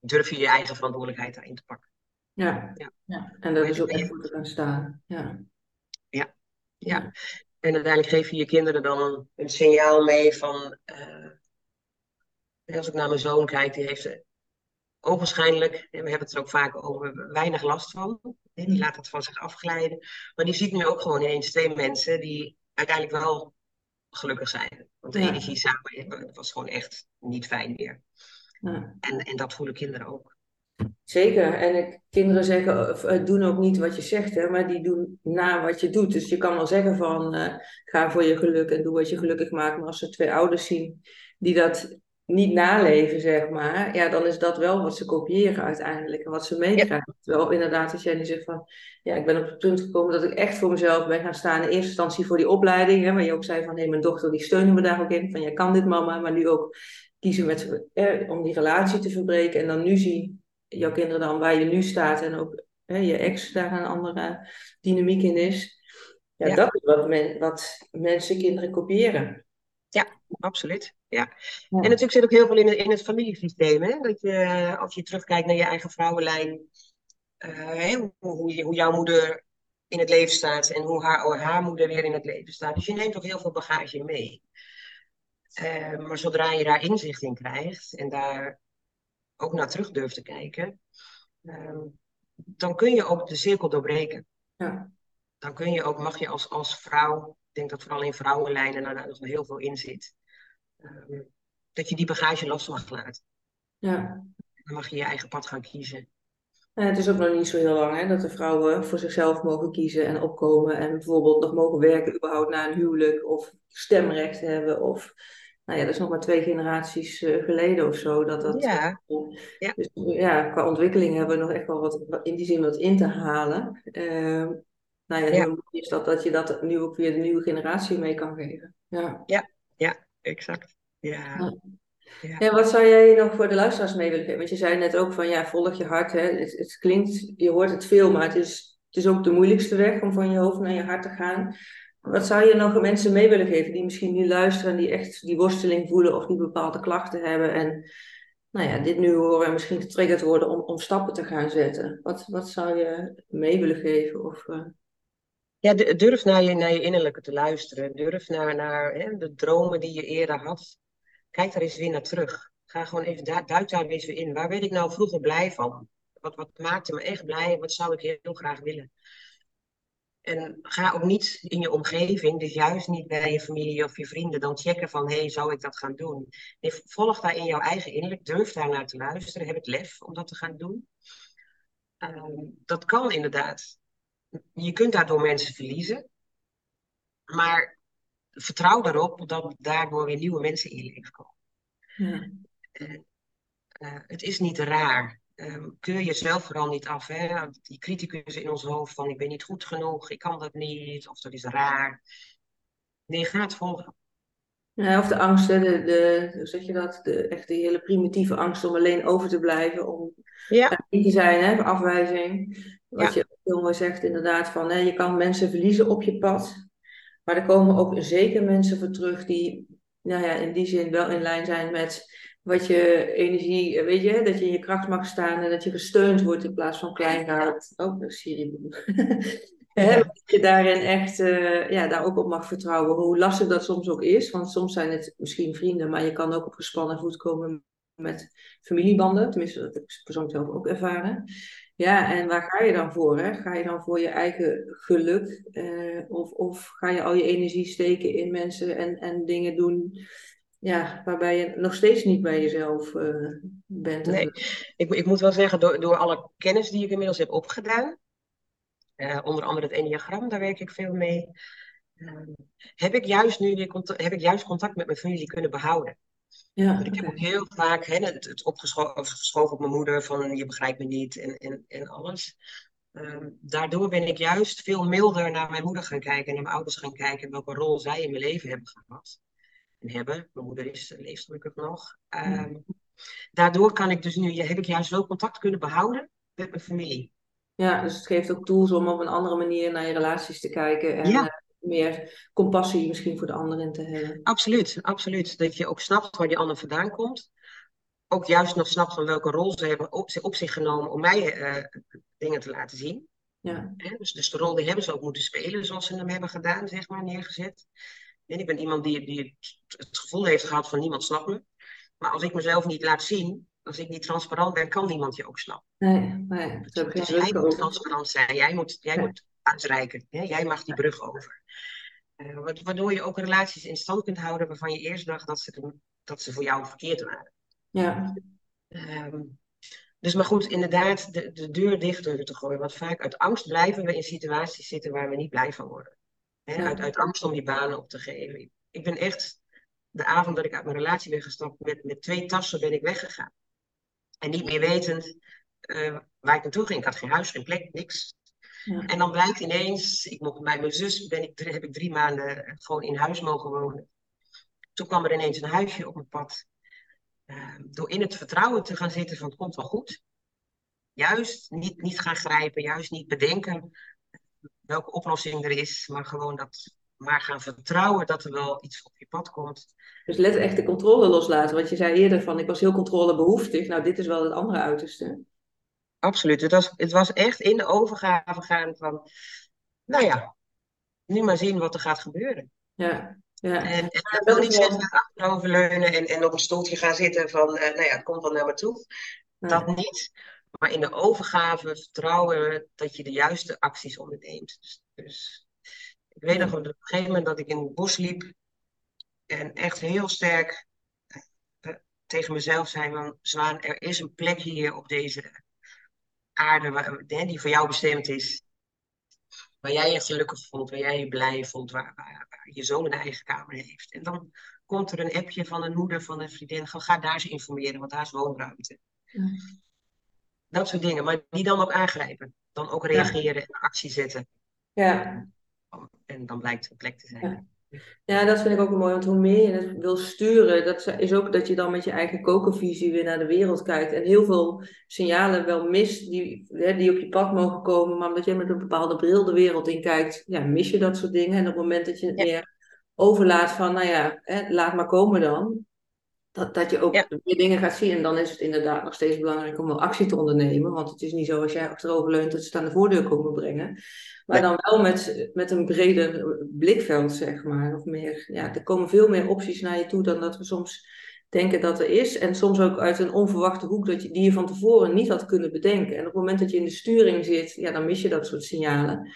durf je je eigen verantwoordelijkheid daarin te pakken. Ja, ja. ja. en dat is ook echt voor te gaan staan. Ja. ja, ja. En uiteindelijk geef je je kinderen dan een, signaal mee van. Uh, als ik naar mijn zoon kijk, die heeft er ogenschijnlijk, en we hebben het er ook vaak over, weinig last van. Die laat het van zich afglijden. Maar die ziet nu ook gewoon ineens twee mensen die uiteindelijk wel gelukkig zijn. Want de energie samen was gewoon echt niet fijn meer. Ja. En, en dat voelen kinderen ook. Zeker. En ik, kinderen zeggen, uh, doen ook niet wat je zegt, hè, maar die doen na wat je doet. Dus je kan wel zeggen van uh, ga voor je geluk en doe wat je gelukkig maakt. Maar als ze twee ouders zien die dat niet naleven, zeg maar, ja, dan is dat wel wat ze kopiëren uiteindelijk en wat ze meekrijgen. Ja. Terwijl inderdaad, als jij nu zegt van, ja, ik ben op het punt gekomen dat ik echt voor mezelf ben gaan staan. In eerste instantie voor die opleiding, hè, waar je ook zei van, hé, mijn dochter die steunen me daar ook in. Van, jij kan dit mama, maar nu ook kiezen met, eh, om die relatie te verbreken. En dan nu zien jouw kinderen dan waar je nu staat en ook hè, je ex daar een andere dynamiek in is. Ja, ja. dat is wat, men, wat mensen, kinderen kopiëren. Ja, absoluut. Ja. ja. En natuurlijk zit ook heel veel in het, in het familiesysteem. Hè? Dat je, als je terugkijkt naar je eigen vrouwenlijn, uh, hoe, hoe, hoe, jouw moeder in het leven staat en hoe haar, haar moeder weer in het leven staat. Dus je neemt ook heel veel bagage mee. Uh, maar zodra je daar inzicht in krijgt en daar ook naar terug durft te kijken, uh, dan kun je ook de cirkel doorbreken. Ja. Dan kun je ook, mag je als, als vrouw, ik denk dat vooral in vrouwenlijnen daar nog heel veel in zit, uh, dat je die bagage los mag laten. Ja. Dan mag je je eigen pad gaan kiezen. En het is ook nog niet zo heel lang hè, dat de vrouwen voor zichzelf mogen kiezen en opkomen en bijvoorbeeld nog mogen werken überhaupt na een huwelijk of stemrecht hebben of nou ja, dat is nog maar twee generaties uh, geleden of zo. Dat dat, ja. ja. Dus ja, qua ontwikkeling hebben we nog echt wel wat, in die zin wat in te halen. Uh, nou ja, ja. is dat dat je dat nu ook weer de nieuwe generatie mee kan geven. Ja, ja, ja exact. Ja. ja. Ja. ja. wat zou jij nog voor de luisteraars mee willen geven? Want je zei net ook van ja, volg je hart. Hè? Het, het klinkt, je hoort het veel, maar het is, het is ook de moeilijkste weg om van je hoofd naar je hart te gaan. Wat zou je nog mensen mee willen geven die misschien nu luisteren en die echt die worsteling voelen of die bepaalde klachten hebben en nou ja, dit nu horen en misschien getriggerd worden om, om stappen te gaan zetten? Wat, wat zou je mee willen geven? Of, uh... Ja, durf naar je, naar je innerlijke te luisteren. Durf naar, naar hè, de dromen die je eerder had. Kijk daar eens weer naar terug. Ga gewoon even, duik daar eens weer in. Waar werd ik nou vroeger blij van? Wat, wat maakte me echt blij? Wat zou ik heel graag willen? En ga ook niet in je omgeving, dus juist niet bij je familie of je vrienden, dan checken van, hé, hey, zou ik dat gaan doen? Nee, volg daar in jouw eigen innerlijk, durf daar naar te luisteren, heb het lef om dat te gaan doen. Uh, dat kan inderdaad. Je kunt daardoor mensen verliezen, maar vertrouw erop dat daardoor weer nieuwe mensen in je leven komen. Ja. Uh, uh, het is niet raar um, keur jezelf vooral niet af. Hè? Die criticus in ons hoofd van ik ben niet goed genoeg, ik kan dat niet, of dat is raar. Nee, ga het volgen. Ja, of de angst, hè, de, de, hoe zeg je dat? De, echt die hele primitieve angst om alleen over te blijven, om ja. niet te zijn, hè, afwijzing. Wat ja. je heel mooi zegt, inderdaad, van hè, je kan mensen verliezen op je pad. Maar er komen ook zeker mensen voor terug die nou ja, in die zin wel in lijn zijn met wat je energie, weet je, dat je in je kracht mag staan en dat je gesteund wordt in plaats van klein gehaald. Oh, Siri. Dat je daarin echt uh, ja, daar ook op mag vertrouwen, hoe lastig dat soms ook is. Want soms zijn het misschien vrienden, maar je kan ook op gespannen voet komen met familiebanden. Tenminste, dat heb ik persoonlijk zelf ook ervaren. Ja, en waar ga je dan voor? Hè? Ga je dan voor je eigen geluk? Eh, of, of ga je al je energie steken in mensen en, en dingen doen ja, waarbij je nog steeds niet bij jezelf uh, bent? Nee, ik, ik moet wel zeggen, door, door alle kennis die ik inmiddels heb opgedaan, uh, onder andere het enneagram, daar werk ik veel mee, uh, heb ik juist nu weer contact, heb ik juist contact met mijn familie kunnen behouden. Ja, ik heb ook heel vaak hè, het, het opgeschoven op mijn moeder van je begrijpt me niet en, en, en alles. Um, daardoor ben ik juist veel milder naar mijn moeder gaan kijken en naar mijn ouders gaan kijken en welke rol zij in mijn leven hebben gehad. En hebben. Mijn moeder is, leeft gelukkig nog. Um, daardoor kan ik dus nu, heb ik juist wel contact kunnen behouden met mijn familie. Ja, dus het geeft ook tools om op een andere manier naar je relaties te kijken. En ja. Eh, meer compassie misschien voor de anderen te hebben. Absoluut, absoluut. Dat je ook snapt waar die ander vandaan komt. Ook juist nog snapt van welke rol ze hebben op, op zich genomen om mij uh, dingen te laten zien. Ja. Dus, dus de rol die hebben ze ook moeten spelen zoals ze hem hebben gedaan, zeg maar, neergezet. En ik ben iemand die, die het gevoel heeft gehad van niemand snapt me. Maar als ik mezelf niet laat zien, als ik niet transparant ben, kan niemand je ook snappen. Nee, nee. Dat dus, jij moet transparant zijn. Jij moet, jij moet uitreiken. Hè? Jij mag die brug over. Uh, waardoor je ook relaties in stand kunt houden waarvan je eerst dacht dat ze, dat ze voor jou verkeerd waren. Ja. Um, dus maar goed, inderdaad, de, de deur dicht durven te gooien. Want vaak uit angst blijven we in situaties zitten waar we niet blij van worden. Hè? Uit, uit angst om die banen op te geven. Ik ben echt, de avond dat ik uit mijn relatie ben gestapt, met, met twee tassen ben ik weggegaan. En niet meer wetend uh, waar ik naartoe ging. Ik had geen huis, geen plek, niks. En dan blijkt ineens, ik mocht, bij mijn zus ben ik, heb ik drie maanden gewoon in huis mogen wonen. Toen kwam er ineens een huisje op mijn pad. Uh, door in het vertrouwen te gaan zitten van het komt wel goed. Juist niet, niet gaan grijpen, juist niet bedenken welke oplossing er is, maar gewoon dat, maar gaan vertrouwen dat er wel iets op je pad komt. Dus let echt de controle loslaten. Want je zei eerder van ik was heel controlebehoeftig. Nou, dit is wel het andere uiterste. Absoluut. Het was, het was echt in de overgave gaan van, nou ja, nu maar zien wat er gaat gebeuren. Ja. Ja. En, en dat wil niet zeggen achteroverleunen en, en op een stoeltje gaan zitten van, uh, nou ja, het komt wel naar me toe. Dat niet. Maar in de overgave vertrouwen dat je de juiste acties onderneemt. Dus, dus ik weet nog op een gegeven moment dat ik in het bos liep en echt heel sterk uh, tegen mezelf zei van, Zwaan, er is een plek hier op deze aarde waar, die voor jou bestemd is. Waar jij je gelukkig voelt, waar jij je blij voelt, waar, waar, waar, je zoon een eigen kamer heeft. En dan komt er een appje van een moeder van een vriendin. Ga daar eens informeren, want daar is woonruimte. Dat soort dingen, maar die dan ook aangrijpen. Dan ook reageren en actie zetten. Ja. En dan blijkt het een plek te zijn. Ja. Ja, dat vind ik ook mooi, want hoe meer je het wil sturen, dat is ook dat je dan met je eigen kokenvisie weer naar de wereld kijkt. En heel veel signalen wel mist die, hè, die op je pad mogen komen, maar omdat je met een bepaalde bril de wereld in kijkt, ja, mis je dat soort dingen. En op het moment dat je het meer overlaat van, nou ja, hè, laat maar komen dan, dat, dat je ook ja. meer dingen gaat zien. En dan is het inderdaad nog steeds belangrijk om wel actie te ondernemen. Want het is niet zo als jij achterover leunt dat ze het aan de voordeur komen brengen. Maar dan wel met, met een breder blikveld, zeg maar. Of meer, ja, er komen veel meer opties naar je toe dan dat we soms denken dat er is. En soms ook uit een onverwachte hoek dat je, die je van tevoren niet had kunnen bedenken. En op het moment dat je in de sturing zit, ja, dan mis je dat soort signalen.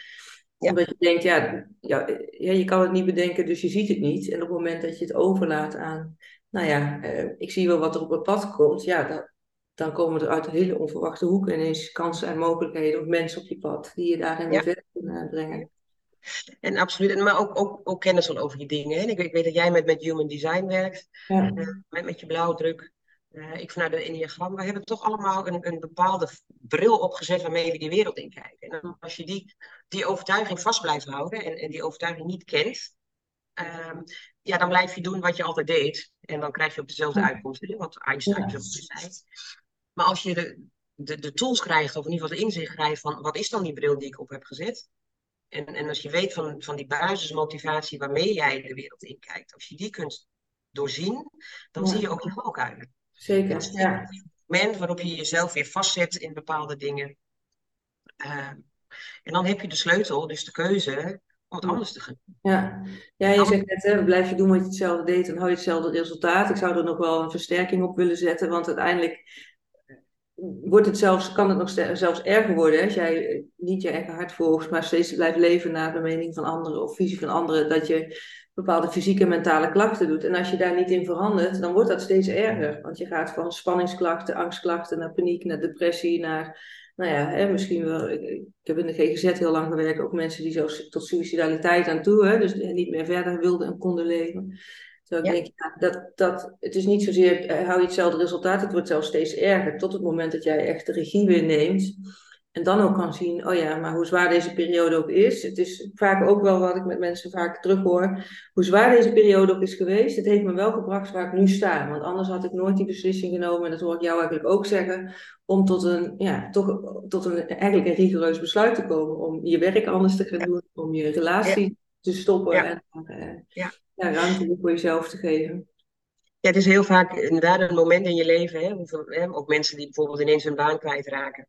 Omdat je denkt, ja, ja, ja, je kan het niet bedenken, dus je ziet het niet. En op het moment dat je het overlaat aan nou ja, uh, ik zie wel wat er op het pad komt. Ja, dan, dan komen er uit een hele onverwachte hoek ineens kansen en mogelijkheden of mensen op je pad die je daarin ja. verder kunnen brengen. En absoluut, maar ook, ook, ook kennis van over die dingen. Hè? Ik, ik, weet dat jij met, met human design werkt, ja. uh, met, met je blauwdruk. Uh, ik vanuit de Enneagram. We hebben toch allemaal een, een bepaalde bril opgezet waarmee we die wereld in kijken. En als je die, die overtuiging vast blijft houden en, en die overtuiging niet kent, um, ja, dan blijf je doen wat je altijd deed. En dan krijg je op dezelfde uitkomsten, wat Einstein zo zei. Maar als je de, de, de tools krijgt, of in ieder geval de inzicht krijgt van wat is dan die bril die ik op heb gezet? En, en als je weet van, van die basismotivatie waarmee jij de wereld inkijkt, als je die kunt doorzien, dan zie je ook je valkuilen. Zeker, ja. Het moment waarop je jezelf weer vastzet in bepaalde dingen. Uh, en dan heb je de sleutel, dus de keuze, om anders te gaan. Ja, ja je zegt net, hè, blijf je doen wat je hetzelfde deed, dan hou je hetzelfde resultaat. Ik zou er nog wel een versterking op willen zetten, want uiteindelijk wordt het zelfs, kan het nog zelfs erger worden als jij niet je eigen hart volgt, maar steeds blijft leven naar de mening van anderen of visie van anderen, dat je bepaalde fysieke en mentale klachten doet. En als je daar niet in verandert, dan wordt dat steeds erger. Want je gaat van spanningsklachten, angstklachten naar paniek, naar depressie, naar, nou ja, hè, misschien wel, ik, heb in de GGZ heel lang gewerkt, ook mensen die zelfs tot suicidaliteit aan toe, hè, dus niet meer verder wilden en konden leven. Terwijl ik denk, ja, dat, dat, het is niet zozeer, eh, hou je hetzelfde resultaat, het wordt zelfs steeds erger. Tot het moment dat jij echt de regie weer neemt. En dan ook kan zien, oh ja, maar hoe zwaar deze periode ook is. Het is vaak ook wel wat ik met mensen vaak terughoor. Hoe zwaar deze periode ook is geweest, het heeft me wel gebracht waar ik nu sta. Want anders had ik nooit die beslissing genomen, en dat hoor ik jou eigenlijk ook zeggen, om tot een, ja, toch, tot een, eigenlijk een rigoureus besluit te komen. Om je werk anders te gaan doen, om je relatie te stoppen. En, uh, ja ja, ruimte voor jezelf te geven. Ja, het is heel vaak inderdaad een moment in je leven, hè, hè, ook mensen die bijvoorbeeld ineens hun baan kwijtraken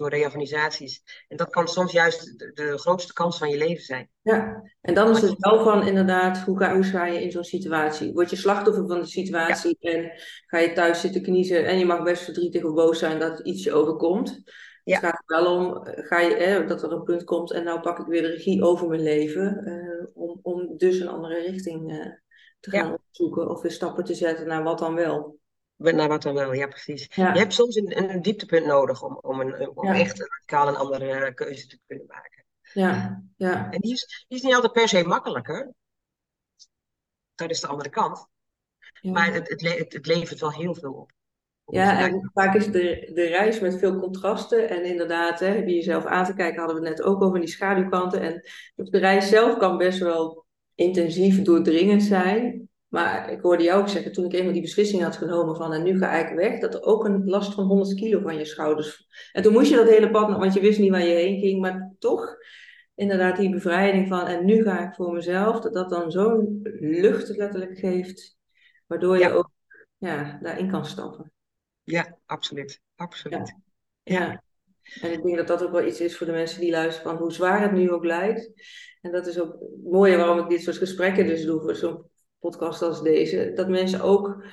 door reorganisaties. En dat kan soms juist de, grootste kans van je leven zijn. Ja, en dan is het wel van inderdaad, hoe ga, hoe ga je in zo'n situatie? Word je slachtoffer van de situatie en ga je thuis zitten kniezen en je mag best verdrietig of boos zijn dat iets je overkomt. Ja. Het gaat wel om, ga je, hè, dat er een punt komt en nou pak ik weer de regie over mijn leven. Uh, om, om dus een andere richting uh, te gaan ja. opzoeken of weer stappen te zetten naar wat dan wel. Naar wat dan wel, ja precies. Je hebt soms een, een, dieptepunt nodig om, om, een, om echt radicaal een andere eh, keuze te kunnen maken. Ja, ja. En die is, die is niet altijd per se makkelijker. Dat is de andere kant. Maar het, het, het, het levert wel heel veel op. Ja, en vaak is de, de reis met veel contrasten. En inderdaad, hè, heb je jezelf aan te kijken, hadden we het net ook over die schaduwkanten. En de reis zelf kan best wel intensief doordringend zijn. Maar ik hoorde jou ook zeggen, toen ik eenmaal die beslissing had genomen van en nu ga ik weg, dat er ook een last van 100 kilo van je schouders. En toen moest je dat hele pad, want je wist niet waar je heen ging, maar toch inderdaad die bevrijding van en nu ga ik voor mezelf, dat dat dan zo'n lucht letterlijk geeft, waardoor je ook ja, daarin kan stappen. Ja, absoluut. absoluut. Ja. ja. En ik denk dat dat ook wel iets is voor de mensen die luisteren van hoe zwaar het nu ook lijkt. En dat is ook het mooie waarom ik dit soort gesprekken dus doe voor zo'n podcast als deze. Dat mensen ook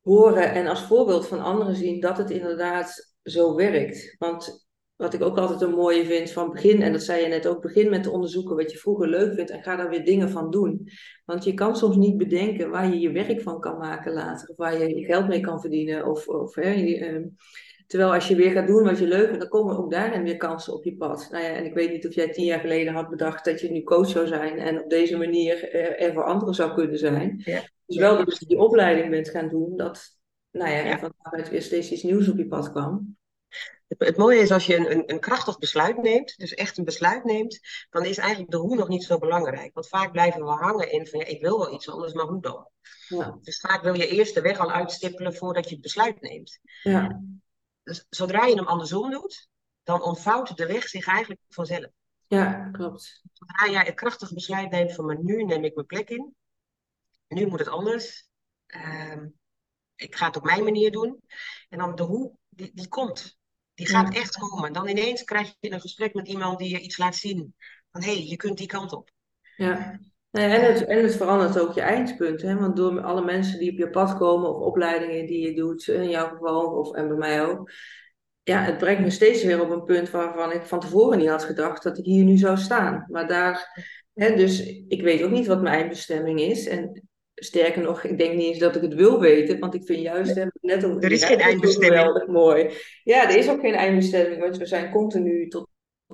horen en als voorbeeld van anderen zien dat het inderdaad zo werkt. Want wat ik ook altijd een mooie vind van begin, en dat zei je net ook, begin met te onderzoeken wat je vroeger leuk vindt en ga daar weer dingen van doen. Want je kan soms niet bedenken waar je je werk van kan maken later, of waar je je geld mee kan verdienen. Of, of, hè, ehm, terwijl als je weer gaat doen wat je leuk vindt, dan komen ook daarin weer kansen op je pad. Nou ja, en ik weet niet of jij tien jaar geleden had bedacht dat je nu coach zou zijn en op deze manier er, voor anderen zou kunnen zijn. Ja. Dus wel dat je die opleiding bent gaan doen, dat nou ja, ja. van daaruit weer steeds iets nieuws op je pad kwam. Het, mooie is als je een, een, een, krachtig besluit neemt, dus echt een besluit neemt, dan is eigenlijk de hoe nog niet zo belangrijk. Want vaak blijven we hangen in van ja, ik wil wel iets anders, maar hoe dan? Ja. Dus vaak wil je eerst de weg al uitstippelen voordat je het besluit neemt. Ja. Dus zodra je hem andersom doet, dan ontvouwt de weg zich eigenlijk vanzelf. Ja, klopt. Zodra jij het krachtig besluit neemt van maar nu neem ik mijn plek in, nu moet het anders. Ehm, ik ga het op mijn manier doen. En dan de hoe, die, die komt. Die gaat echt komen. Dan ineens krijg je een gesprek met iemand die je iets laat zien. Van hé, hey, je kunt die kant op. Ja. En het, en het verandert ook je eindpunt. Hè? Want door alle mensen die op je pad komen, of opleidingen die je doet, in jouw geval, of, en bij mij ook. Ja, het brengt me steeds weer op een punt waarvan ik van tevoren niet had gedacht dat ik hier nu zou staan. Maar daar, hè, dus ik weet ook niet wat mijn bestemming is. En Sterker nog, ik denk niet eens dat ik het wil weten, want ik vind juist, hè, net over, er is geen eindbestemming. Geweldig mooi. Ja, er is ook geen eindbestemming, want we zijn continu tot,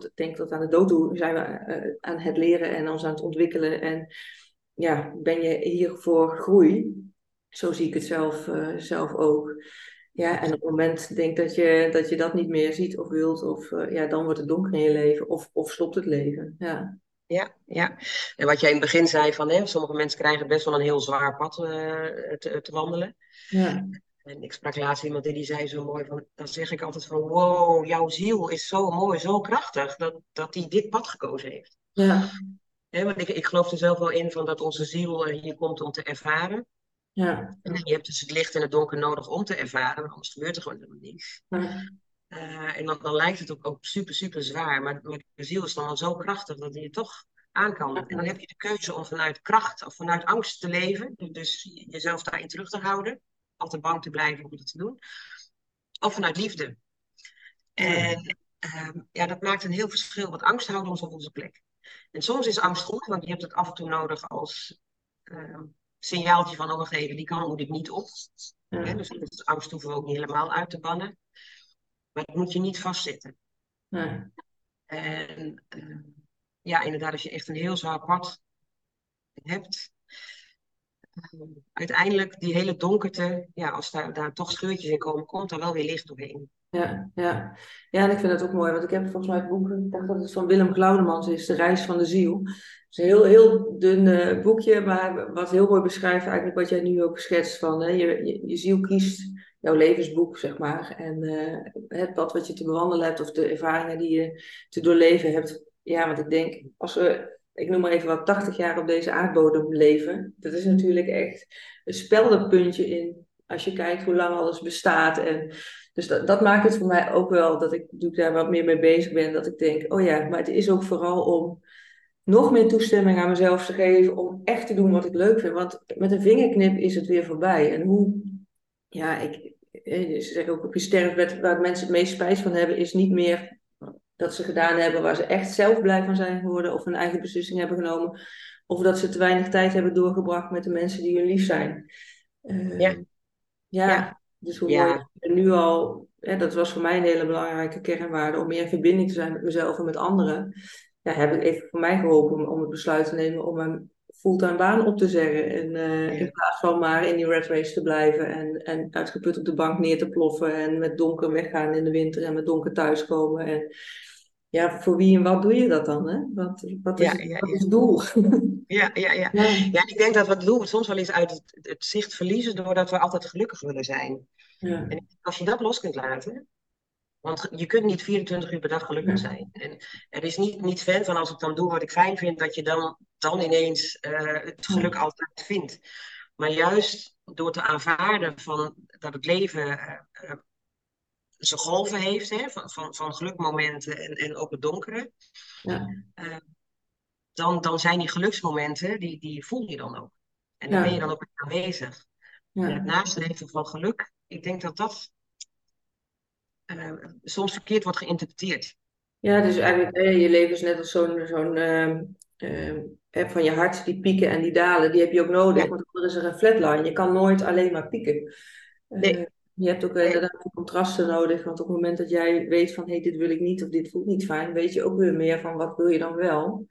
ik denk tot aan de dood toe, zijn we uh, aan het leren en ons aan het ontwikkelen. En ja, ben je hier voor groei? Zo zie ik het zelf, uh, zelf ook. Ja, en op het moment denk dat je, dat je dat niet meer ziet of wilt, of uh, ja, dan wordt het donker in je leven, of, of stopt het leven. Ja. Ja, ja. En wat jij in het begin zei van hè, sommige mensen krijgen best wel een heel zwaar pad uh, te, te, wandelen. Ja. En ik sprak laatst iemand die zei zo mooi van, dan zeg ik altijd van wow, jouw ziel is zo mooi, zo krachtig, dat, dat die dit pad gekozen heeft. Ja. Hè, want ik, ik geloof er zelf wel in van dat onze ziel hier komt om te ervaren. Ja. En je hebt dus het licht en het donker nodig om te ervaren, anders gebeurt er gewoon helemaal niets. Ja. Uh, en dan, dan, lijkt het ook, ook super, super zwaar. Maar, maar de ziel is dan wel zo krachtig dat het toch aan kan. En dan heb je de keuze om vanuit kracht of vanuit angst te leven. Dus jezelf daarin terug te houden. Altijd bang te blijven om dat te doen. of vanuit liefde. En ehm, ja, dat maakt een heel verschil, want angst houdt ons op onze plek. En soms is angst goed, want je hebt het af en toe nodig als uh, signaaltje van, oh die kan moet ik niet op. Ja. dus, dus angst hoeven we ook niet helemaal uit te bannen. Maar dat moet je niet vastzitten. Nee. En uh, ja, inderdaad, als je echt een heel zwaar pad hebt, uiteindelijk die hele donkerte, ja, als daar, daar toch scheurtjes in komen, komt daar wel weer licht doorheen. Ja, ja. ja, en ik vind dat ook mooi, want ik heb volgens mij het boek, ik dacht dat het van Willem Glaudemans is, De Reis van de Ziel. Het is een heel, heel dun uh, boekje, maar wat heel mooi beschrijft eigenlijk wat jij nu ook schetst van, hè, je, je, ziel kiest jouw levensboek, zeg maar. En uh, het pad wat je te bewandelen hebt of de ervaringen die je te doorleven hebt. Ja, want ik denk, als we, ik noem maar even wat, 80 jaar op deze aardbodem leven, dat is natuurlijk echt een speldenpuntje in, als je kijkt hoe lang alles bestaat. En, dus dat, dat maakt het voor mij ook wel dat ik, ik daar wat meer mee bezig ben, dat ik denk, oh ja, maar het is ook vooral om nog meer toestemming aan mezelf te geven om echt te doen wat ik leuk vind. Want met een vingerknip is het weer voorbij. En hoe ja, ik, eh, ze zeggen ook op je sterfbed, waar mensen het meest spijt van hebben, is niet meer dat ze gedaan hebben waar ze echt zelf blij van zijn geworden of een eigen beslissing hebben genomen. Of dat ze te weinig tijd hebben doorgebracht met de mensen die hun lief zijn. Uh, ja. ja. dus hoe ja. mooi nu al, hè, dat was voor mij een hele belangrijke kernwaarde, om meer in verbinding te zijn met mezelf en met anderen. Ja, heb ik even voor mij geholpen om, om het besluit te nemen om een fulltime baan op te zeggen. En uh, in plaats van maar in die red race te blijven en, en uitgeput op de bank neer te ploffen en met donker weggaan in de winter en met donker thuiskomen. En ja, voor wie en wat doe je dat dan? Hè? Wat, wat, is, ja, ja, wat is het doel? Ja, ja, ja. ja. ik denk dat we het doel soms wel eens uit het, het zicht verliezen doordat we altijd gelukkig willen zijn. Ja. En als je dat los kunt laten, want je kunt niet 24 uur per dag gelukkig zijn. En er is niet, niet fan van als ik dan doe wat ik fijn vind, dat je dan, dan ineens uh, het geluk altijd vindt. Maar juist door te aanvaarden van, dat het leven uh, zijn golven heeft, hè, van, van, van gelukmomenten en, en ook het donkere. Ja. dan, dan zijn die geluksmomenten, die, die voel je dan ook. En daar ben je dan ook aanwezig. Ja. En het nastreven van geluk, ik denk dat dat uh, soms verkeerd wordt geïnterpreteerd. Ja, dus eigenlijk je leven is net als zo'n zo'n uh, van je hart, die pieken en die dalen, die heb je ook nodig, want anders is er een flatline. Je kan nooit alleen maar pieken. Nee. Je hebt ook inderdaad contrasten nodig, want op het moment dat jij weet van hé, hey, dit wil ik niet of dit voelt niet fijn, weet je ook weer meer van wat wil je dan wel.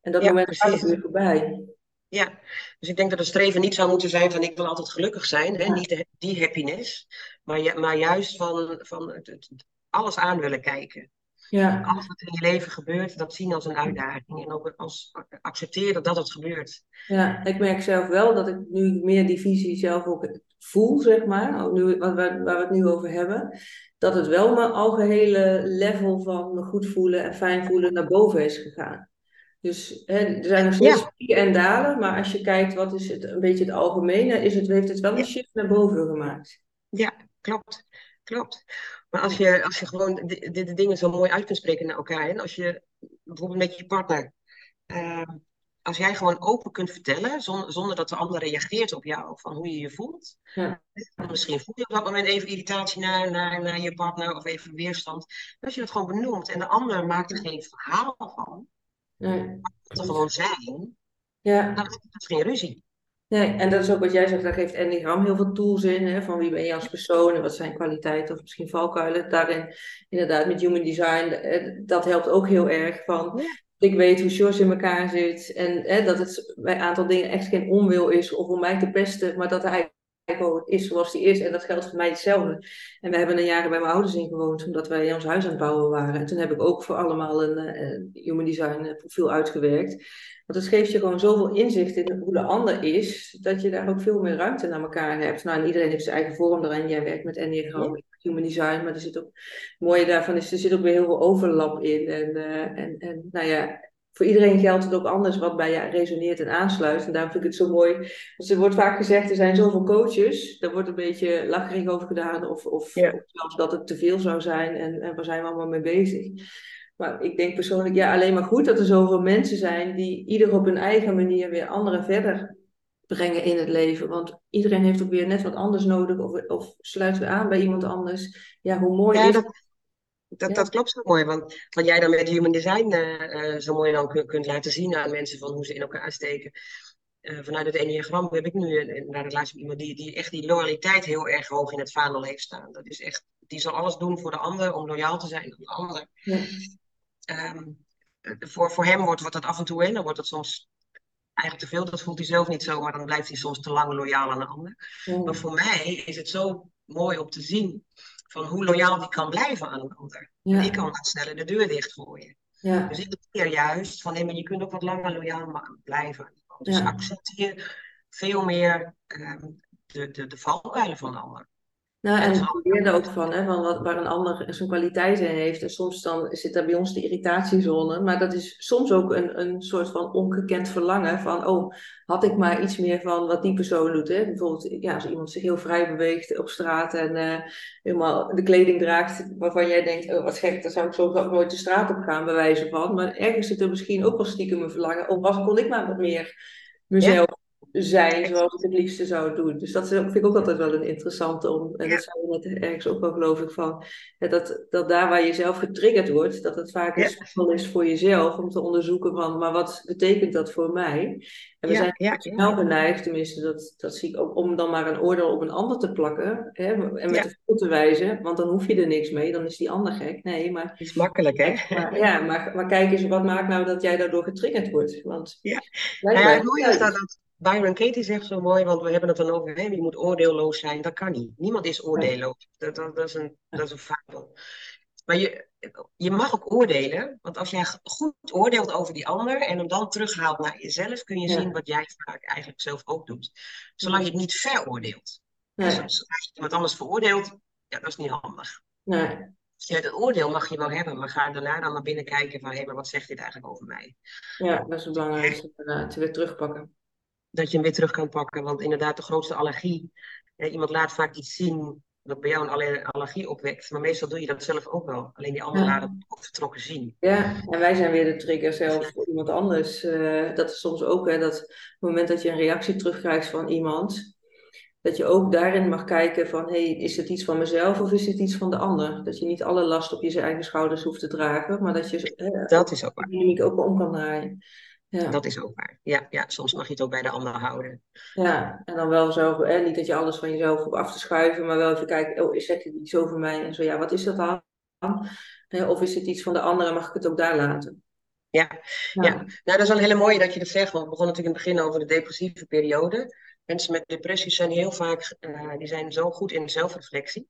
En dat moment is gaat weer voorbij. Ja, dus ik denk dat het streven niet zou moeten zijn van ik wil altijd gelukkig zijn, hè? niet die happiness, maar, maar juist van, van het, het, alles aan willen kijken. Ja. Alles wat in je leven gebeurt, dat zien als een uitdaging en ook als accepteren dat het gebeurt. Ja, ik merk zelf wel dat ik nu meer die visie zelf ook voel, zeg maar, nu, waar, waar we het nu over hebben, dat het wel mijn algehele level van me goed voelen en fijn voelen naar boven is gegaan. Dus hè, er zijn nog steeds pieken en dalen, maar als je kijkt wat is het een beetje het algemene, is het, heeft het wel een shift naar boven gemaakt. Ja, klopt. Klopt. Maar als je, als je gewoon de, de, dingen zo mooi uit kunt spreken naar elkaar, en als je bijvoorbeeld met je partner, uh, als jij gewoon open kunt vertellen, zonder, zonder dat de ander reageert op jou, van hoe je je voelt. Ja. Misschien voel je op dat moment even irritatie naar, naar, naar je partner of even weerstand. Als je dat gewoon benoemt en de ander maakt er geen verhaal van, Nee. Dat er gewoon zijn, ja. dan is het geen ruzie. Nee, en dat is ook wat jij zegt, daar geeft Enneagram heel veel tools in, hè, van wie ben je als persoon en wat zijn kwaliteiten of misschien valkuilen. Daarin, inderdaad, met human design, eh, dat helpt ook heel erg van, ik weet hoe George in elkaar zit en hè, dat het bij een aantal dingen echt geen onwil is of om mij te pesten, maar dat hij is zoals die is. En dat geldt voor mij hetzelfde. En we hebben een jaar bij mijn ouders ingewoond, omdat wij ons huis aan het bouwen waren. En toen heb ik ook voor allemaal een, eh, een human design eh, profiel uitgewerkt. Want het geeft je gewoon zoveel inzicht in hoe de ander is, dat je daar ook veel meer ruimte naar elkaar hebt. Nou, en iedereen heeft zijn eigen vorm erin. Jij werkt met Enneagram, human design, maar er zit ook, het mooie daarvan is, er zit ook weer heel veel overlap in. En, uh, en, en nou ja, voor iedereen geldt het ook anders wat bij je resoneert en aansluit. En daarom vind ik het zo mooi. Dus er wordt vaak gezegd, er zijn zoveel coaches. Daar wordt een beetje lacherig over gedaan. Of, of, zelfs dat het te veel zou zijn. En, en waar zijn we allemaal mee bezig? Maar ik denk persoonlijk, ja, alleen maar goed dat er zoveel mensen zijn die ieder op hun eigen manier weer anderen verder brengen in het leven. Want iedereen heeft ook weer net wat anders nodig. Of, of sluiten we aan bij iemand anders. Ja, hoe mooi Ja, is dat, dat, dat klopt zo mooi. Want wat jij dan met human design eh, eh, zo mooi dan kun- kunt laten zien aan mensen van hoe ze in elkaar steken. Eh, vanuit het Enneagram heb ik nu een, een relatie met iemand die, die echt die loyaliteit heel erg hoog in het vaandel heeft staan. Dat is echt, die zal alles doen voor de ander om loyaal te zijn aan de ander. Ja. Ehm, eh, voor, voor hem wordt, wordt dat af en toe, hè, dan wordt het soms eigenlijk te veel. Dat voelt hij zelf niet zo, maar dan blijft hij soms te lang loyaal aan de ander. Ja. Maar voor mij is het zo mooi om te zien van hoe loyaal die kan blijven aan een ander. Ja. Ik kan wat sneller de deur dichtgooien. Ja. Dus ik leer juist van, hé, maar je kunt ook wat langer loyaal blijven. Dus Ja. accepteer veel meer ehm, de, de, de valkuilen van de ander. Nou, En en dat is ik leer er ook van, hè, van wat, waar een ander zijn kwaliteiten in heeft. En soms dan zit daar bij ons de irritatiezone. Maar dat is soms ook een, een soort van ongekend verlangen van, oh, had ik maar iets meer van wat die persoon doet. Hè? Bijvoorbeeld, ja, als iemand zich heel vrij beweegt op straat en eh, helemaal de kleding draagt waarvan jij denkt, oh, wat gek, daar zou ik zo ook nooit de straat op gaan, bij wijze van. Maar ergens zit er misschien ook wel stiekem een verlangen, oh, was kon ik maar wat meer mezelf zijn zoals ik het liefste zou doen. Dus dat vind ik ook altijd wel een interessante om. En Ja. dat zei je net ergens ook wel, geloof ik, van dat, dat daar waar je zelf getriggerd wordt, dat het vaak een Ja. spel is voor jezelf om te onderzoeken van, maar wat betekent dat voor mij? En we Ja, zijn snel geneigd, tenminste, dat, dat zie ik ook, om dan maar een oordeel op een ander te plakken hè, en met de voet te wijzen, want dan hoef je er niks mee, dan is die ander gek. Nee, maar, is makkelijk, hè? maar, ja, maar, maar kijk eens, wat maakt nou dat jij daardoor getriggerd wordt? Want Ja. Nou ja, het mooie is dat, dat Byron Katie zegt zo mooi, want we hebben het dan over, hè, je moet oordeelloos zijn. Dat kan niet. Niemand is oordeelloos. Dat, dat, dat is een, dat is een fabel. Maar je, je mag ook oordelen, want als jij goed oordeelt over die ander en hem dan terughaalt naar jezelf, kun je Ja. zien wat jij vaak eigenlijk zelf ook doet. Zolang je het niet veroordeelt. Nee, Dus als je iemand anders veroordeelt, ja, dat is niet handig. nee. Dus ja, dat oordeel mag je wel hebben, maar ga daarna dan naar binnen kijken van, hé, maar wat zegt dit eigenlijk over mij? Ja, dat is het belangrijkste. inderdaad, te weer terugpakken. Dat je hem weer terug kan pakken. Want inderdaad, de grootste allergie. Hè, iemand laat vaak iets zien dat bij jou een aller- allergie opwekt. Maar meestal doe je dat zelf ook wel. Alleen die ander Ja. laat het ook vertrokken zien. Ja, en wij zijn weer de trigger zelf voor iemand anders. Eh, dat is soms ook, hè, dat op het moment dat je een reactie terugkrijgt van iemand, dat je ook daarin mag kijken van, hey, is het iets van mezelf of is het iets van de ander? Dat je niet alle last op je eigen schouders hoeft te dragen, maar dat je Dat is ook waar. ook om kan draaien. Ja. Dat is ook waar. Ja, ja, soms mag je het ook bij de ander houden. Ja, en dan wel zo, hè, niet dat je alles van jezelf hoeft af te schuiven, maar wel even kijken, oh, is het iets over mij? En zo, ja, wat is dat dan? Of is het iets van de ander en mag ik het ook daar laten? Ja, Ja. ja. Nou, dat is wel een hele mooie dat je dat zegt. Want we begonnen natuurlijk in het begin over de depressieve periode. Mensen met depressies zijn heel vaak, eh, die zijn zo goed in zelfreflectie.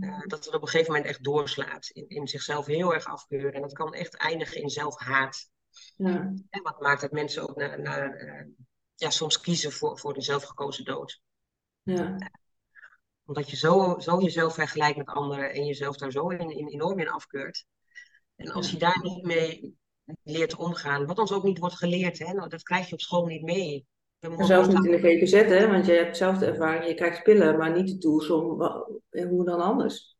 eh, dat het op een gegeven moment echt doorslaat. In, in zichzelf heel erg afkeuren. En dat kan echt eindigen in zelfhaat. Ja. En wat maakt dat mensen ook naar, naar, eh, ja, soms kiezen voor, voor de zelfgekozen dood. Ja. Omdat je zo, zo jezelf vergelijkt met anderen en jezelf daar zo in, in, enorm in afkeurt. En als Ja. je daar niet mee leert omgaan, wat ons ook niet wordt geleerd, hè, nou, dat krijg je op school niet mee. Zelfs niet in de GGZ, hè? Want je hebt zelf de ervaring, je krijgt pillen, maar niet de tools om hoe dan anders.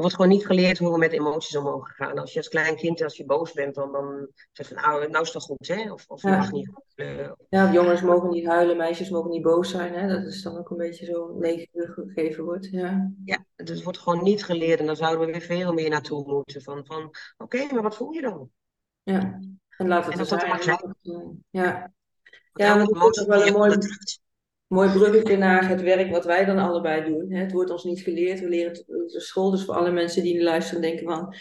Er wordt gewoon niet geleerd hoe we met emoties om mogen gaan. Als je als klein kind, als je boos bent, dan, dan zeg je van, nou, nou is het goed, hè? Of, of je Ja. mag niet huilen. Ja, jongens mogen niet huilen, meisjes mogen niet boos zijn, hè? Dat is dan ook een beetje zo meegegeven wordt. Ja. Ja, dus het wordt gewoon niet geleerd en daar zouden we weer veel meer naartoe moeten. Van, van oké, maar wat voel je dan? ja. En laat het En dat dat zijn. eh, Ja. Want Ja, maar dat is wel een mooi. Mooi bruggetje naar het werk wat wij dan allebei doen. Het wordt ons niet geleerd. We leren het op de school. Dus voor alle mensen die nu luisteren denken van...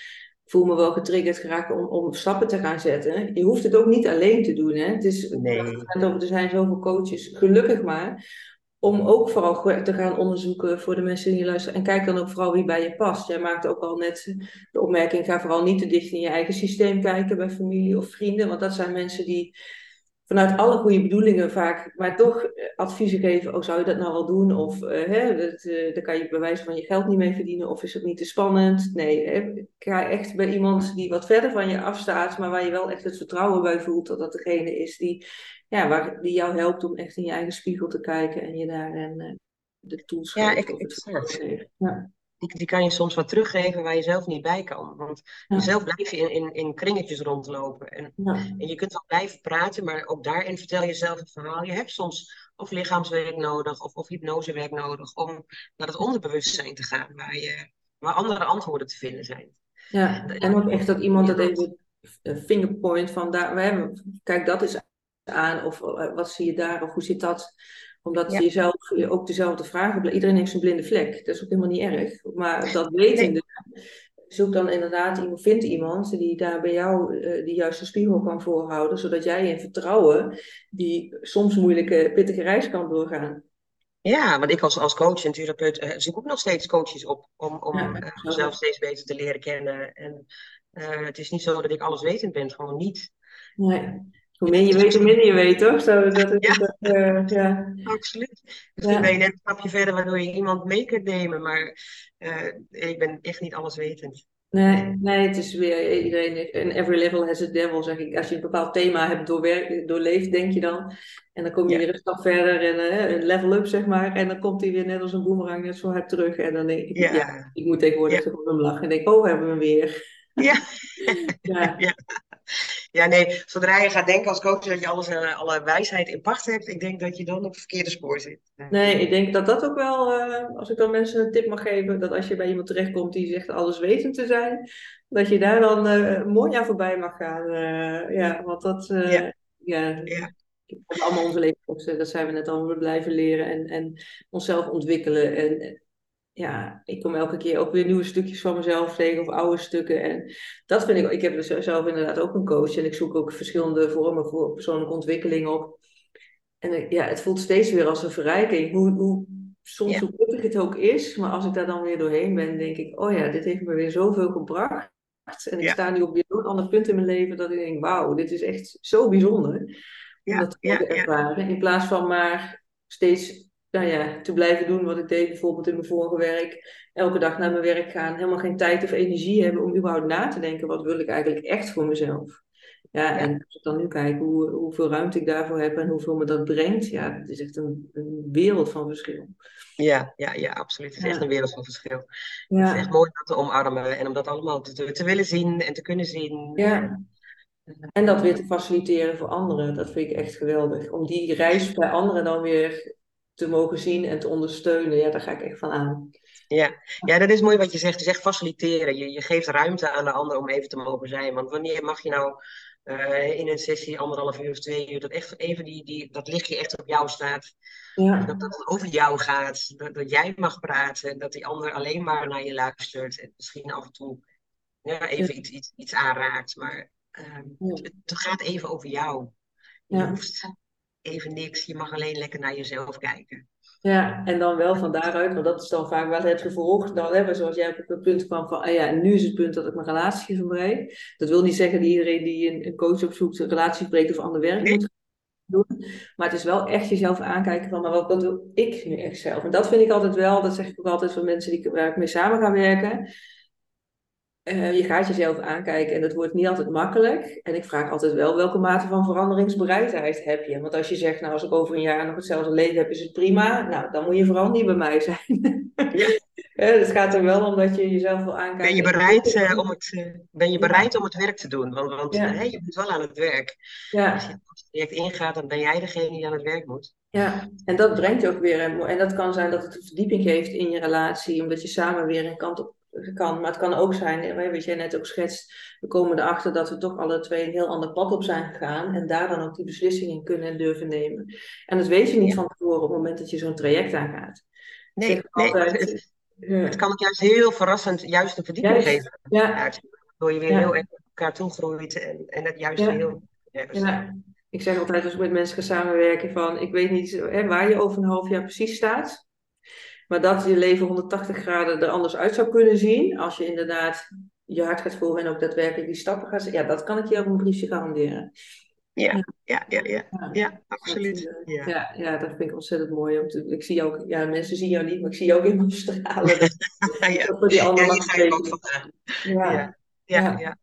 Ik voel me wel getriggerd geraakt om, om stappen te gaan zetten. Je hoeft het ook niet alleen te doen. Hè? Het is, Nee. er zijn zoveel coaches, gelukkig maar. Om ook vooral te gaan onderzoeken voor de mensen die luisteren. En kijk dan ook vooral wie bij je past. Jij maakte ook al net de opmerking: ga vooral niet te dicht in je eigen systeem kijken bij familie of vrienden. Want dat zijn mensen die vanuit alle goede bedoelingen vaak, maar toch eh, adviezen geven. Oh, zou je dat nou wel doen? Of eh, hè, dat, eh, daar kan je bij wijze van je geld niet mee verdienen. Of is het niet te spannend? Nee, hè, ga echt bij iemand die wat verder van je afstaat, maar waar je wel echt het vertrouwen bij voelt dat dat degene is die, ja, waar, die jou helpt om echt in je eigen spiegel te kijken en je daarin de tools Ja, geeft ik- of het geeft. Ja. Die, die kan je soms wat teruggeven waar je zelf niet bij kan. Want Ja. jezelf blijf je in, in, in kringetjes rondlopen. En, Ja. en je kunt wel blijven praten, maar ook daarin vertel je zelf het verhaal. Je hebt soms of lichaamswerk nodig, of, of hypnosewerk nodig, om naar het onderbewustzijn te gaan, waar, je, waar andere antwoorden te vinden zijn. Ja, en ook echt dat iemand dat even fingerpoint van daar, kijk dat is aan, of eh, wat zie je daar, of hoe zit dat? Omdat je jezelf ook dezelfde vragen, iedereen heeft zijn blinde vlek, dat is ook helemaal niet erg. Maar dat wetende, zoek dan inderdaad iemand, vind iemand die daar bij jou uh, die juiste spiegel kan voorhouden, zodat jij in vertrouwen die soms moeilijke, pittige reis kan doorgaan. Ja, want ik als, als coach en therapeut uh, zoek ook nog steeds coaches op om, om ja, mezelf steeds beter te leren kennen. En het is niet zo dat ik alles wetend ben, gewoon niet. Nee. Hoe meer je weet, hoe minder je weet, toch? Zo, dat is, ja. Dat, uh, ja. absoluut. Misschien ja. ben je net een stapje verder waardoor je iemand mee kunt nemen, maar uh, ik ben echt niet alleswetend. Nee, nee, het is weer iedereen. En every level has a devil, zeg ik. Als je een bepaald thema hebt doorleefd, denk je dan. En dan kom je ja. weer een stap verder en uh, een level up, zeg maar. En dan komt hij weer net als een boemerang net zo hard terug. En dan denk ik, ja, ja ik moet tegenwoordig ja. gewoon lachen. En denk, oh, hebben we hem weer. Ja. ja. Ja. Nee, zodra je gaat denken als coach dat je alles, uh, alle wijsheid in pacht hebt, ik denk dat je dan op het verkeerde spoor zit. Nee, ik denk dat dat ook wel, uh, als ik dan mensen een tip mag geven, dat als je bij iemand terechtkomt die zegt alles wetend te zijn, dat je daar dan uh, mooi aan voorbij mag gaan. ja, want dat, ja. ja. ja. Allemaal onze levens, dat zijn we net al, we blijven leren en, en onszelf ontwikkelen. En, ja, ik kom elke keer ook weer nieuwe stukjes van mezelf tegen of oude stukken. En dat vind ik, ik heb dus zelf inderdaad ook een coach en ik zoek ook verschillende vormen voor persoonlijke ontwikkeling op. En ja, het voelt steeds weer als een verrijking. Hoe, hoe, soms ja. hoe pittig het ook is, maar als ik daar dan weer doorheen ben, denk ik, oh ja, dit heeft me weer zoveel gebracht. En ik ja. sta nu op weer zo'n ander punt in mijn leven dat ik denk, wauw, dit is echt zo bijzonder. Om dat te ervaren. In plaats van maar steeds nou ja, te blijven doen wat ik deed, bijvoorbeeld in mijn vorige werk. Elke dag naar mijn werk gaan, helemaal geen tijd of energie hebben om überhaupt na te denken, wat wil ik eigenlijk echt voor mezelf? Ja, en als ik dan nu kijk hoe, hoeveel ruimte ik daarvoor heb en hoeveel me dat brengt, ja, het is echt een, een wereld van verschil. Ja, ja, ja, absoluut. Het is echt een wereld van verschil. Ja. Het is echt mooi dat te omarmen en om dat allemaal te, te willen zien en te kunnen zien. Ja. En dat weer te faciliteren voor anderen, dat vind ik echt geweldig. Om die reis bij anderen dan weer te mogen zien en te ondersteunen, ja, daar ga ik echt van aan. Ja, ja dat is mooi wat je zegt. Je zegt faciliteren. Je, je geeft ruimte aan de ander om even te mogen zijn. Want wanneer mag je nou uh, in een sessie anderhalf uur of twee uur, dat echt even die, die, dat lichtje echt op jou staat. Ja. Dat, dat het over jou gaat. Dat, dat jij mag praten. Dat die ander alleen maar naar je luistert. En misschien af en toe ja, even. Iets, iets, iets aanraakt. Maar uh, het, het, gaat even over jou. Je hoeft even niks. Je mag alleen lekker naar jezelf kijken. Ja, en dan wel van daaruit, want dat is dan vaak wel het vervolg. Dan hebben zoals jij op het punt kwam van, ah ja, nu is het punt dat ik mijn relatie verbreek. Dat wil niet zeggen dat iedereen die een, coach opzoekt, een relatie verbreekt of ander werk moet doen. Maar het is wel echt jezelf aankijken van, maar wat, wat wil ik nu echt zelf? En dat vind ik altijd wel, dat zeg ik ook altijd van mensen die, waar ik mee samen ga werken. Uh, je gaat jezelf aankijken en dat wordt niet altijd makkelijk. En ik vraag altijd wel welke mate van veranderingsbereidheid heb je. Want als je zegt, nou als ik over een jaar nog hetzelfde leven heb, is het prima. Nou, dan moet je vooral niet bij mij zijn. Ja. uh, het gaat er wel om dat je jezelf wil aankijken. Ben je bereid, uh, om, het, ben je bereid om het werk te doen? Want, want ja. je bent wel aan het werk. Ja. Als je het project ingaat, dan ben jij degene die aan het werk moet. Ja, en dat brengt je ook weer. En dat kan zijn dat het een verdieping geeft in je relatie, omdat je samen weer een kant op kan. Maar het kan ook zijn, wat jij net ook schetst, we komen erachter dat we toch alle twee een heel ander pad op zijn gegaan. En daar dan ook die beslissing in kunnen en durven nemen. En dat weet je niet van tevoren op het moment dat je zo'n traject aangaat. Nee, nee altijd, het, het, kan ook juist heel verrassend juist een verdieping geven. Ja. Waardoor je weer heel erg op elkaar toegroeit en, en het juist heel... Ja, ik zeg altijd als ik met mensen ga samenwerken van, ik weet niet hè, waar je over een half jaar precies staat. Maar dat je leven 180 graden er anders uit zou kunnen zien, als je inderdaad je hart gaat volgen en ook daadwerkelijk die stappen gaat zetten, ja, dat kan ik je op een briefje garanderen. Ja, ja, ja, ja, ja, absoluut. Ja. ja. Ja, dat vind ik ontzettend mooi. Ik zie ook, ja, mensen zien jou niet, maar ik zie jou ook in mijn stralen. ja, voor die andere ja, ga ik ook vandaan. Ja. Ja. Ja, ja.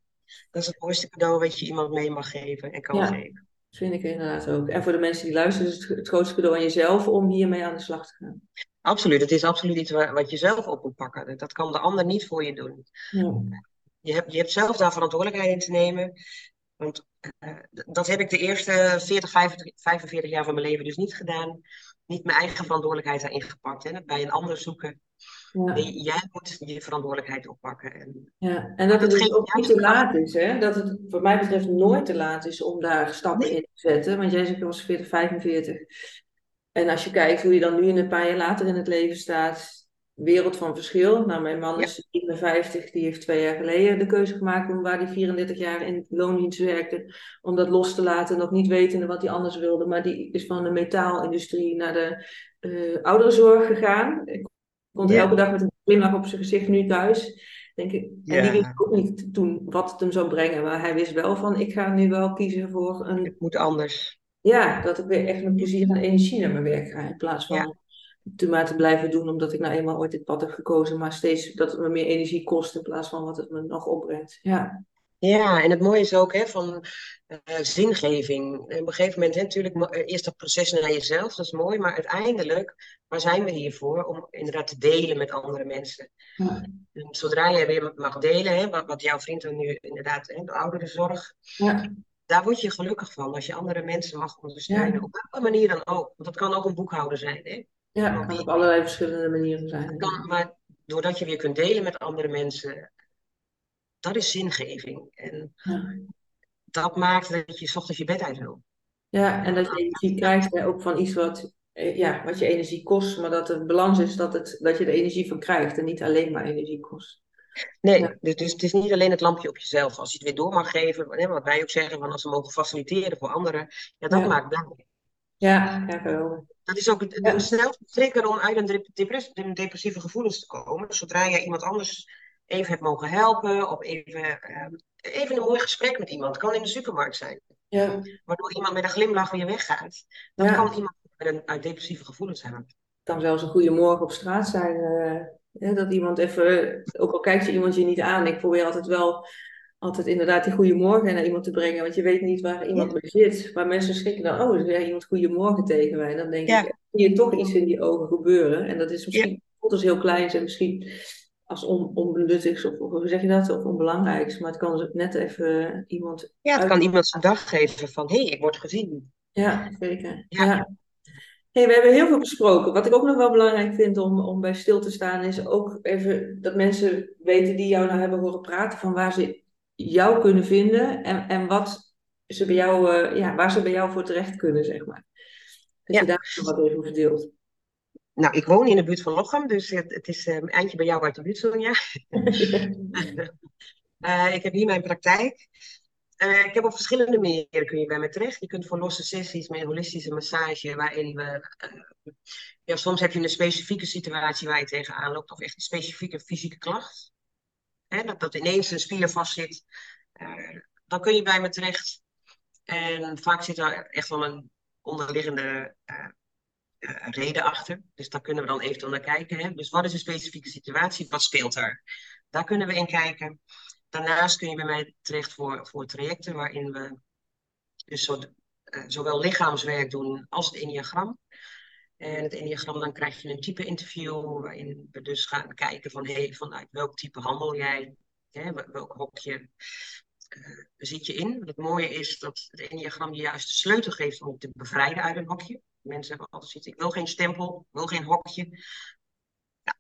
dat is het mooiste cadeau wat je iemand mee mag geven en kan geven. Dat vind ik inderdaad ook. En voor de mensen die luisteren, is het het grootste cadeau aan jezelf om hiermee aan de slag te gaan. Absoluut, het is absoluut iets wat je zelf op moet pakken. Dat kan de ander niet voor je doen. Ja. Je, hebt, je hebt zelf daar verantwoordelijkheid in te nemen. Want uh, dat heb ik de eerste 40, 45, 45 jaar van mijn leven dus niet gedaan. niet mijn eigen verantwoordelijkheid daarin gepakt. Hè? Bij een ander zoeken. Ja. Nee, jij moet je verantwoordelijkheid oppakken. En, Ja, en dat het Dat ook niet te laat is, hè? Dat het wat mij betreft nooit te laat is om daar stappen Nee. in te zetten. Want jij zegt, je was 40, 45. En als je kijkt hoe je dan nu in een paar jaar later in het leven staat, wereld van verschil. Nou, mijn man Ja. is 57, die heeft twee jaar geleden de keuze gemaakt om waar hij 34 jaar in loondienst werkte, om dat los te laten, nog niet wetende wat hij anders wilde. Maar die is van de metaalindustrie naar de eh ouderenzorg gegaan. Ik komt Ja. elke dag met een glimlach op zijn gezicht nu thuis. Denk ik. En die wist ook niet toen wat het hem zou brengen. Maar hij wist wel van, ik ga nu wel kiezen voor een... het moet anders. Ja, dat ik weer echt met plezier en energie naar mijn werk ga. In plaats van Ja. te maar te blijven doen omdat ik nou eenmaal ooit dit pad heb gekozen. Maar steeds dat het me meer energie kost in plaats van wat het me nog opbrengt. Ja, Ja, en het mooie is ook hè, van eh, zingeving. En op een gegeven moment, hè, natuurlijk, eh, eerst dat proces naar jezelf, dat is mooi. Maar uiteindelijk, waar zijn we hier voor? Om inderdaad te delen met andere mensen. Ja. Zodra jij weer mag delen, hè, wat, wat jouw vriend dan nu inderdaad, hè, de ouderenzorg, ja, daar word je gelukkig van. Als je andere mensen mag ondersteunen, Ja. op welke manier dan ook. Want dat kan ook een boekhouder zijn. Hè? ja, het kan op allerlei verschillende manieren zijn. Het kan, maar doordat je weer kunt delen met andere mensen, dat is zingeving. En Ja. dat maakt dat je 's ochtends je bed uit wil. Ja, en dat je energie krijgt hè, ook van iets wat, eh, ja, wat je energie kost, maar dat de balans is dat, het, dat je er energie van krijgt en niet alleen maar energie kost. Nee, Ja. dus, dus het is niet alleen het lampje op jezelf. Als je het weer door mag geven, wat wij ook zeggen, van als ze mogen faciliteren voor anderen, ja, dat Ja. maakt blij. Ja, ja. Dat is ook Ja. de snelste trigger om uit een dep- depress- de depressieve gevoelens te komen. Zodra je iemand anders even hebt mogen helpen, of even, ehm, even een mooi gesprek met iemand. Het kan in de supermarkt zijn. Ja, Waardoor iemand met een glimlach weer weggaat. Ja. kan iemand met een, uit depressieve gevoelens halen. het kan zelfs een goede morgen op straat zijn. eh, hè, dat iemand even, ook al kijkt je iemand je niet aan, ik probeer altijd wel altijd inderdaad die goede morgen naar iemand te brengen, want je weet niet waar iemand mee zit. Maar mensen schrikken dan, oh, er iemand goedemorgen tegen mij. Dan denk Ja. ik, zie je toch iets in die ogen gebeuren. En dat is misschien, voelt als heel klein en misschien als on, onbenuttigs of, of hoe zeg je dat, of onbelangrijks. Maar het kan dus net even iemand Ja, het uit- kan iemand zijn dag geven van, hé, hey, ik word gezien. Ja, zeker. Ja. Hey, we hebben heel veel besproken. Wat ik ook nog wel belangrijk vind om, om bij stil te staan, is ook even dat mensen weten die jou nou hebben horen praten, van waar ze jou kunnen vinden en, en wat ze bij jou, eh, ja, waar ze bij jou voor terecht kunnen, zeg maar. Dat Ja. je daar nog wat even over deelt. Nou, ik woon in de buurt van Lochem, dus het, het is eh, een eindje bij jou uit de buurt, Sonja. Eh, ik heb hier mijn praktijk. Eh, ik heb op verschillende manieren kun je bij me terecht. Je kunt voor losse sessies met holistische massage, waarin we. eh, ja, soms heb je een specifieke situatie waar je tegenaan loopt, of echt een specifieke fysieke klacht. Hè, dat, dat ineens een spier vastzit. Eh, dan kun je bij me terecht. En vaak zit er echt wel een onderliggende reden achter. Dus daar kunnen we dan eventueel naar kijken. Hè? Dus wat is een specifieke situatie? Wat speelt er? Daar kunnen we in kijken. Daarnaast kun je bij mij terecht voor, voor trajecten waarin we dus eh, zowel lichaamswerk doen als het enneagram. En het enneagram, dan krijg je een type interview waarin we dus gaan kijken van hey, vanuit welk type handel jij, hè, wel- welk hokje eh, zit je in. Het mooie is dat het enneagram je juist de sleutel geeft om te bevrijden uit een hokje. Mensen hebben altijd zoiets, ik wil geen stempel, ik wil geen hokje. Ja,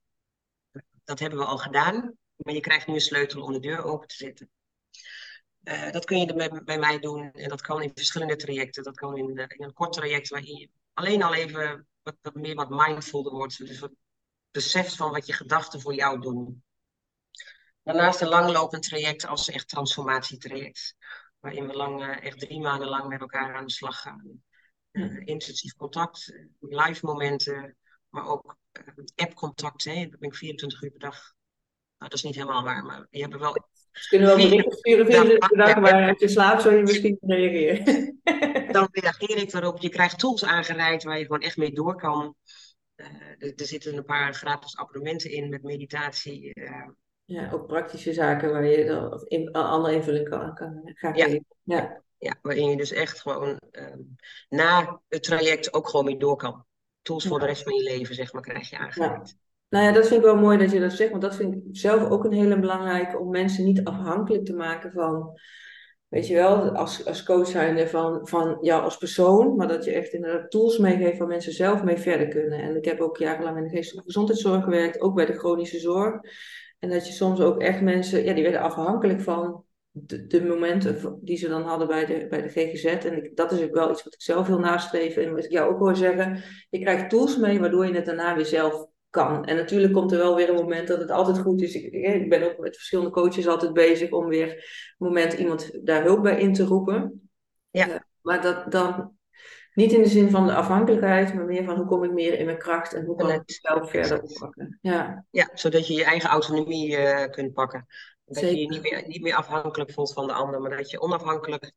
dat hebben we al gedaan, maar je krijgt nu een sleutel om de deur open te zetten. Eh, dat kun je bij, bij mij doen en dat kan in verschillende trajecten. Dat kan in, eh, in een kort traject waarin je alleen al even wat, wat meer wat mindful wordt. Dus wat beseft van wat je gedachten voor jou doen. Daarnaast een langlopend traject als echt transformatietraject. Waarin we lang, eh, echt drie maanden lang met elkaar aan de slag gaan. Eh, intensief contact, live momenten, maar ook eh, app-contact. Hè. Ben ik 24 uur per dag. Nou, dat is niet helemaal waar, maar je hebt er wel Dus kunnen we wel berichten sturen dag, maar als je slaapt zou je misschien reageren. dan reageer ik erop. Je krijgt tools aangereikt waar je gewoon echt mee door kan. Eh, er, er zitten een paar gratis abonnementen in met meditatie. eh, Ja, ook praktische zaken waar je dan of in, andere invulling kan, kan gaan Ja. Ja. ja, waarin je dus echt gewoon ehm, na het traject ook gewoon mee door kan. Tools voor de rest van je leven, zeg maar, krijg je aangereikt. Nou ja, dat vind ik wel mooi dat je dat zegt, want dat vind ik zelf ook een hele belangrijke om mensen niet afhankelijk te maken van Weet je wel, als, als coach zijnde van, van jou als persoon, maar dat je echt inderdaad tools meegeeft waar mensen zelf mee verder kunnen. En ik heb ook jarenlang in de geestelijke gezondheidszorg gewerkt, ook bij de chronische zorg. En dat je soms ook echt mensen, ja, die werden afhankelijk van de, momenten die ze dan hadden bij de, bij de GGZ. En dat is ook wel iets wat ik zelf wil nastreven. En wat ik jou ook hoor zeggen, je krijgt tools mee waardoor je het daarna weer zelf kan. En natuurlijk komt er wel weer een moment dat het altijd goed is. Ik, ik ben ook met verschillende coaches altijd bezig om weer een moment iemand daar hulp bij in te roepen. Ja. Uh, maar dat dan niet in de zin van de afhankelijkheid, maar meer van hoe kom ik meer in mijn kracht en hoe kan ik zelf verder oppakken. Ja. ja, zodat je je eigen autonomie uh, kunt pakken. Dat Zeker. je je niet meer, niet meer afhankelijk voelt van de ander, maar dat je onafhankelijk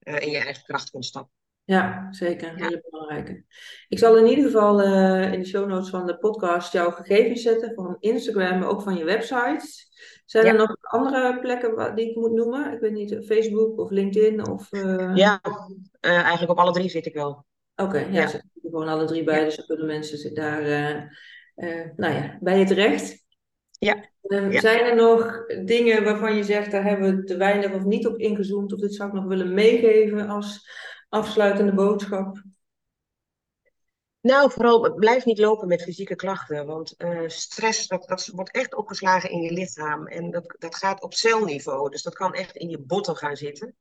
uh, in je eigen kracht kunt stappen. Ja, zeker. Een hele belangrijke. Ik zal in ieder geval uh, in de show notes van de podcast jouw gegevens zetten van Instagram, maar ook van je websites. Zijn ja. er nog andere plekken die ik moet noemen? Ik weet niet, Facebook of LinkedIn of... Uh... Ja, uh, eigenlijk op alle drie zit ik wel. Oké, okay, ja, ja. gewoon alle drie bij, dus dan kunnen mensen daar, nou ja, bij je terecht. Ja. Um, ja. Zijn er nog dingen waarvan je zegt, daar hebben we te weinig of niet op ingezoomd, of dit zou ik nog willen meegeven als afsluitende boodschap? Nou, vooral blijf niet lopen met fysieke klachten. Want uh, stress, dat, dat wordt echt opgeslagen in je lichaam. En dat, dat gaat op celniveau. Dus dat kan echt in je botten gaan zitten.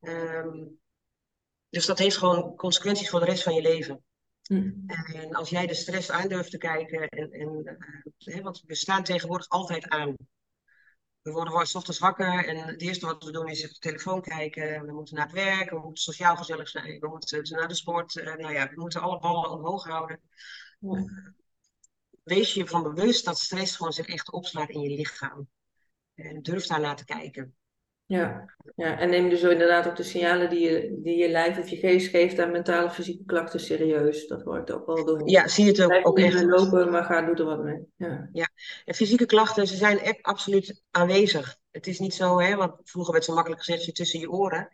Um, dus dat heeft gewoon consequenties voor de rest van je leven. Mm. En als jij de stress aan durft te kijken, en, en, uh, want we staan tegenwoordig altijd aan. We worden s ochtends wakker en het eerste wat we doen is op de telefoon kijken. We moeten naar het werk, we moeten sociaal gezellig zijn, we moeten naar de sport. Uh, nou ja, we moeten alle ballen omhoog houden. Ja. Wees je van bewust dat stress gewoon zich echt opslaat in je lichaam. En durf daar naar te kijken. Ja, ja, en neem dus inderdaad ook de signalen die je, die je lijf of je geest geeft aan mentale fysieke klachten serieus. Dat wordt ook wel doen. Ja, zie je het ook, ook echt. lopen, maar ga, doe er wat mee. Ja. ja, en fysieke klachten, ze zijn echt absoluut aanwezig. Het is niet zo, hè, want vroeger werd zo makkelijk gezegd, je tussen je oren.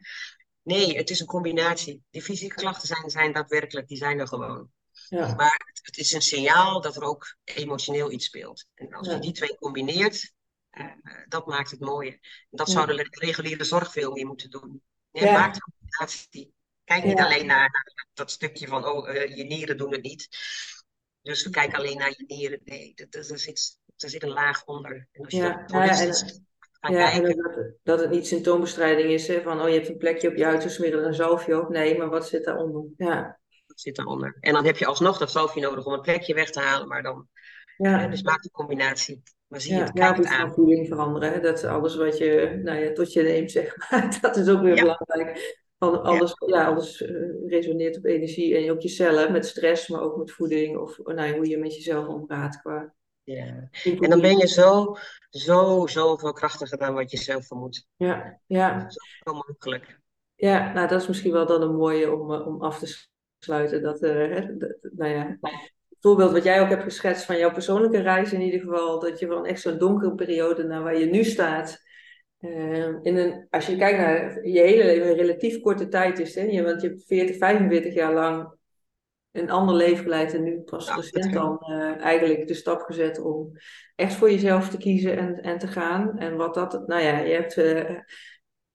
Nee, het is een combinatie. Die fysieke klachten zijn, zijn daadwerkelijk, die zijn er gewoon. Ja. Maar het, het is een signaal dat er ook emotioneel iets speelt. En als je die twee combineert, dat maakt het mooie. Dat zou de reguliere zorg veel meer moeten doen. Ja, Maak de combinatie. Kijk niet alleen naar, naar, dat stukje van, oh, uh, je nieren doen het niet. Dus we kijken alleen naar je nieren. Nee, er, er, zit, er zit een laag onder. En als je ja, dat ja, en dat, dat, het niet symptoombestrijding is, hè, van oh, je hebt een plekje op je huid, dus smeren een zalfje op. Nee, maar wat zit daaronder? Ja. Wat zit daaronder? En dan heb je alsnog dat zalfje nodig om een plekje weg te halen, maar dan... Ja. dus maak de combinatie. Maar zie je ja, het, kijk het aan. voeding veranderen. Hè? Dat alles wat je nou ja, tot je neemt, zeg maar. Dat is ook weer belangrijk. Alles, ja. alles uh, resoneert op energie en op je cellen. Met stress, maar ook met voeding. Of nou ja, hoe je met jezelf omgaat qua... Ja. En dan ben je zo, zo, zo veel krachtiger dan wat je zelf vermoedt. Ja, ja. Zo makkelijk. Ja, nou dat is misschien wel dan een mooie om, eh, om af te sluiten. Dat, uh, dat, nou ja, voorbeeld wat jij ook hebt geschetst van jouw persoonlijke reis in ieder geval, dat je van echt zo'n donkere periode naar waar je nu staat, uh, in een, als je kijkt naar je hele leven, een relatief korte tijd is, hè? Je, want je hebt 40, 45 jaar lang een ander leven geleid en nu pas ja, recent dan uh, eigenlijk de stap gezet om echt voor jezelf te kiezen en, en te gaan. En wat dat, nou ja, je hebt uh,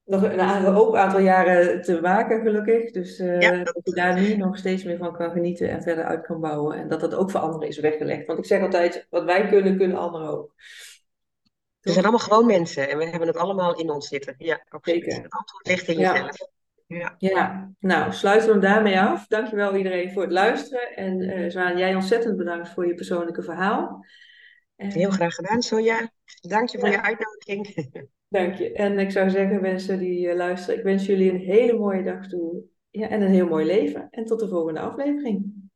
nog een hoop aantal jaren te maken, gelukkig. Dus uh, dat je daar nu nog steeds meer van kan genieten en verder uit kan bouwen. En dat dat ook voor anderen is weggelegd. Want ik zeg altijd, wat wij kunnen, kunnen anderen ook. We zijn allemaal gewoon mensen en we hebben het allemaal in ons zitten. Ja, Zeker. Het antwoord ligt in jezelf. Ja. ja, nou sluiten we hem daarmee af. Dankjewel iedereen voor het luisteren. En uh, Zwaan, jij ontzettend bedankt voor je persoonlijke verhaal. Heel graag gedaan, Sonja. Dank je voor je uitnodiging. Dank je. En ik zou zeggen, mensen die uh, luisteren, ik wens jullie een hele mooie dag toe. Ja, en een heel mooi leven. En tot de volgende aflevering.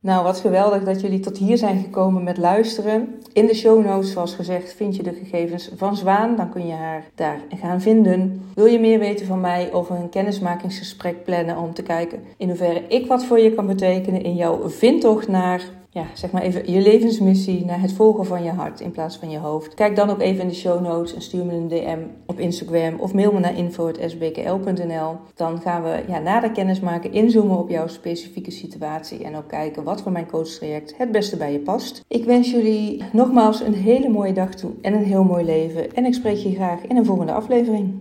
Nou, wat geweldig dat jullie tot hier zijn gekomen met luisteren. In de show notes, zoals gezegd, vind je de gegevens van Zwaan. Dan kun je haar daar gaan vinden. Wil je meer weten van mij of een kennismakingsgesprek plannen om te kijken in hoeverre ik wat voor je kan betekenen in jouw vindtocht naar ja, zeg maar even je levensmissie naar het volgen van je hart in plaats van je hoofd. Kijk dan ook even in de show notes en stuur me een DM op Instagram of mail me naar info.sbkl.nl. Dan gaan we ja, na de kennis maken, inzoomen op jouw specifieke situatie en ook kijken wat voor mijn coachtraject het beste bij je past. Ik wens jullie nogmaals een hele mooie dag toe en een heel mooi leven en ik spreek je graag in een volgende aflevering.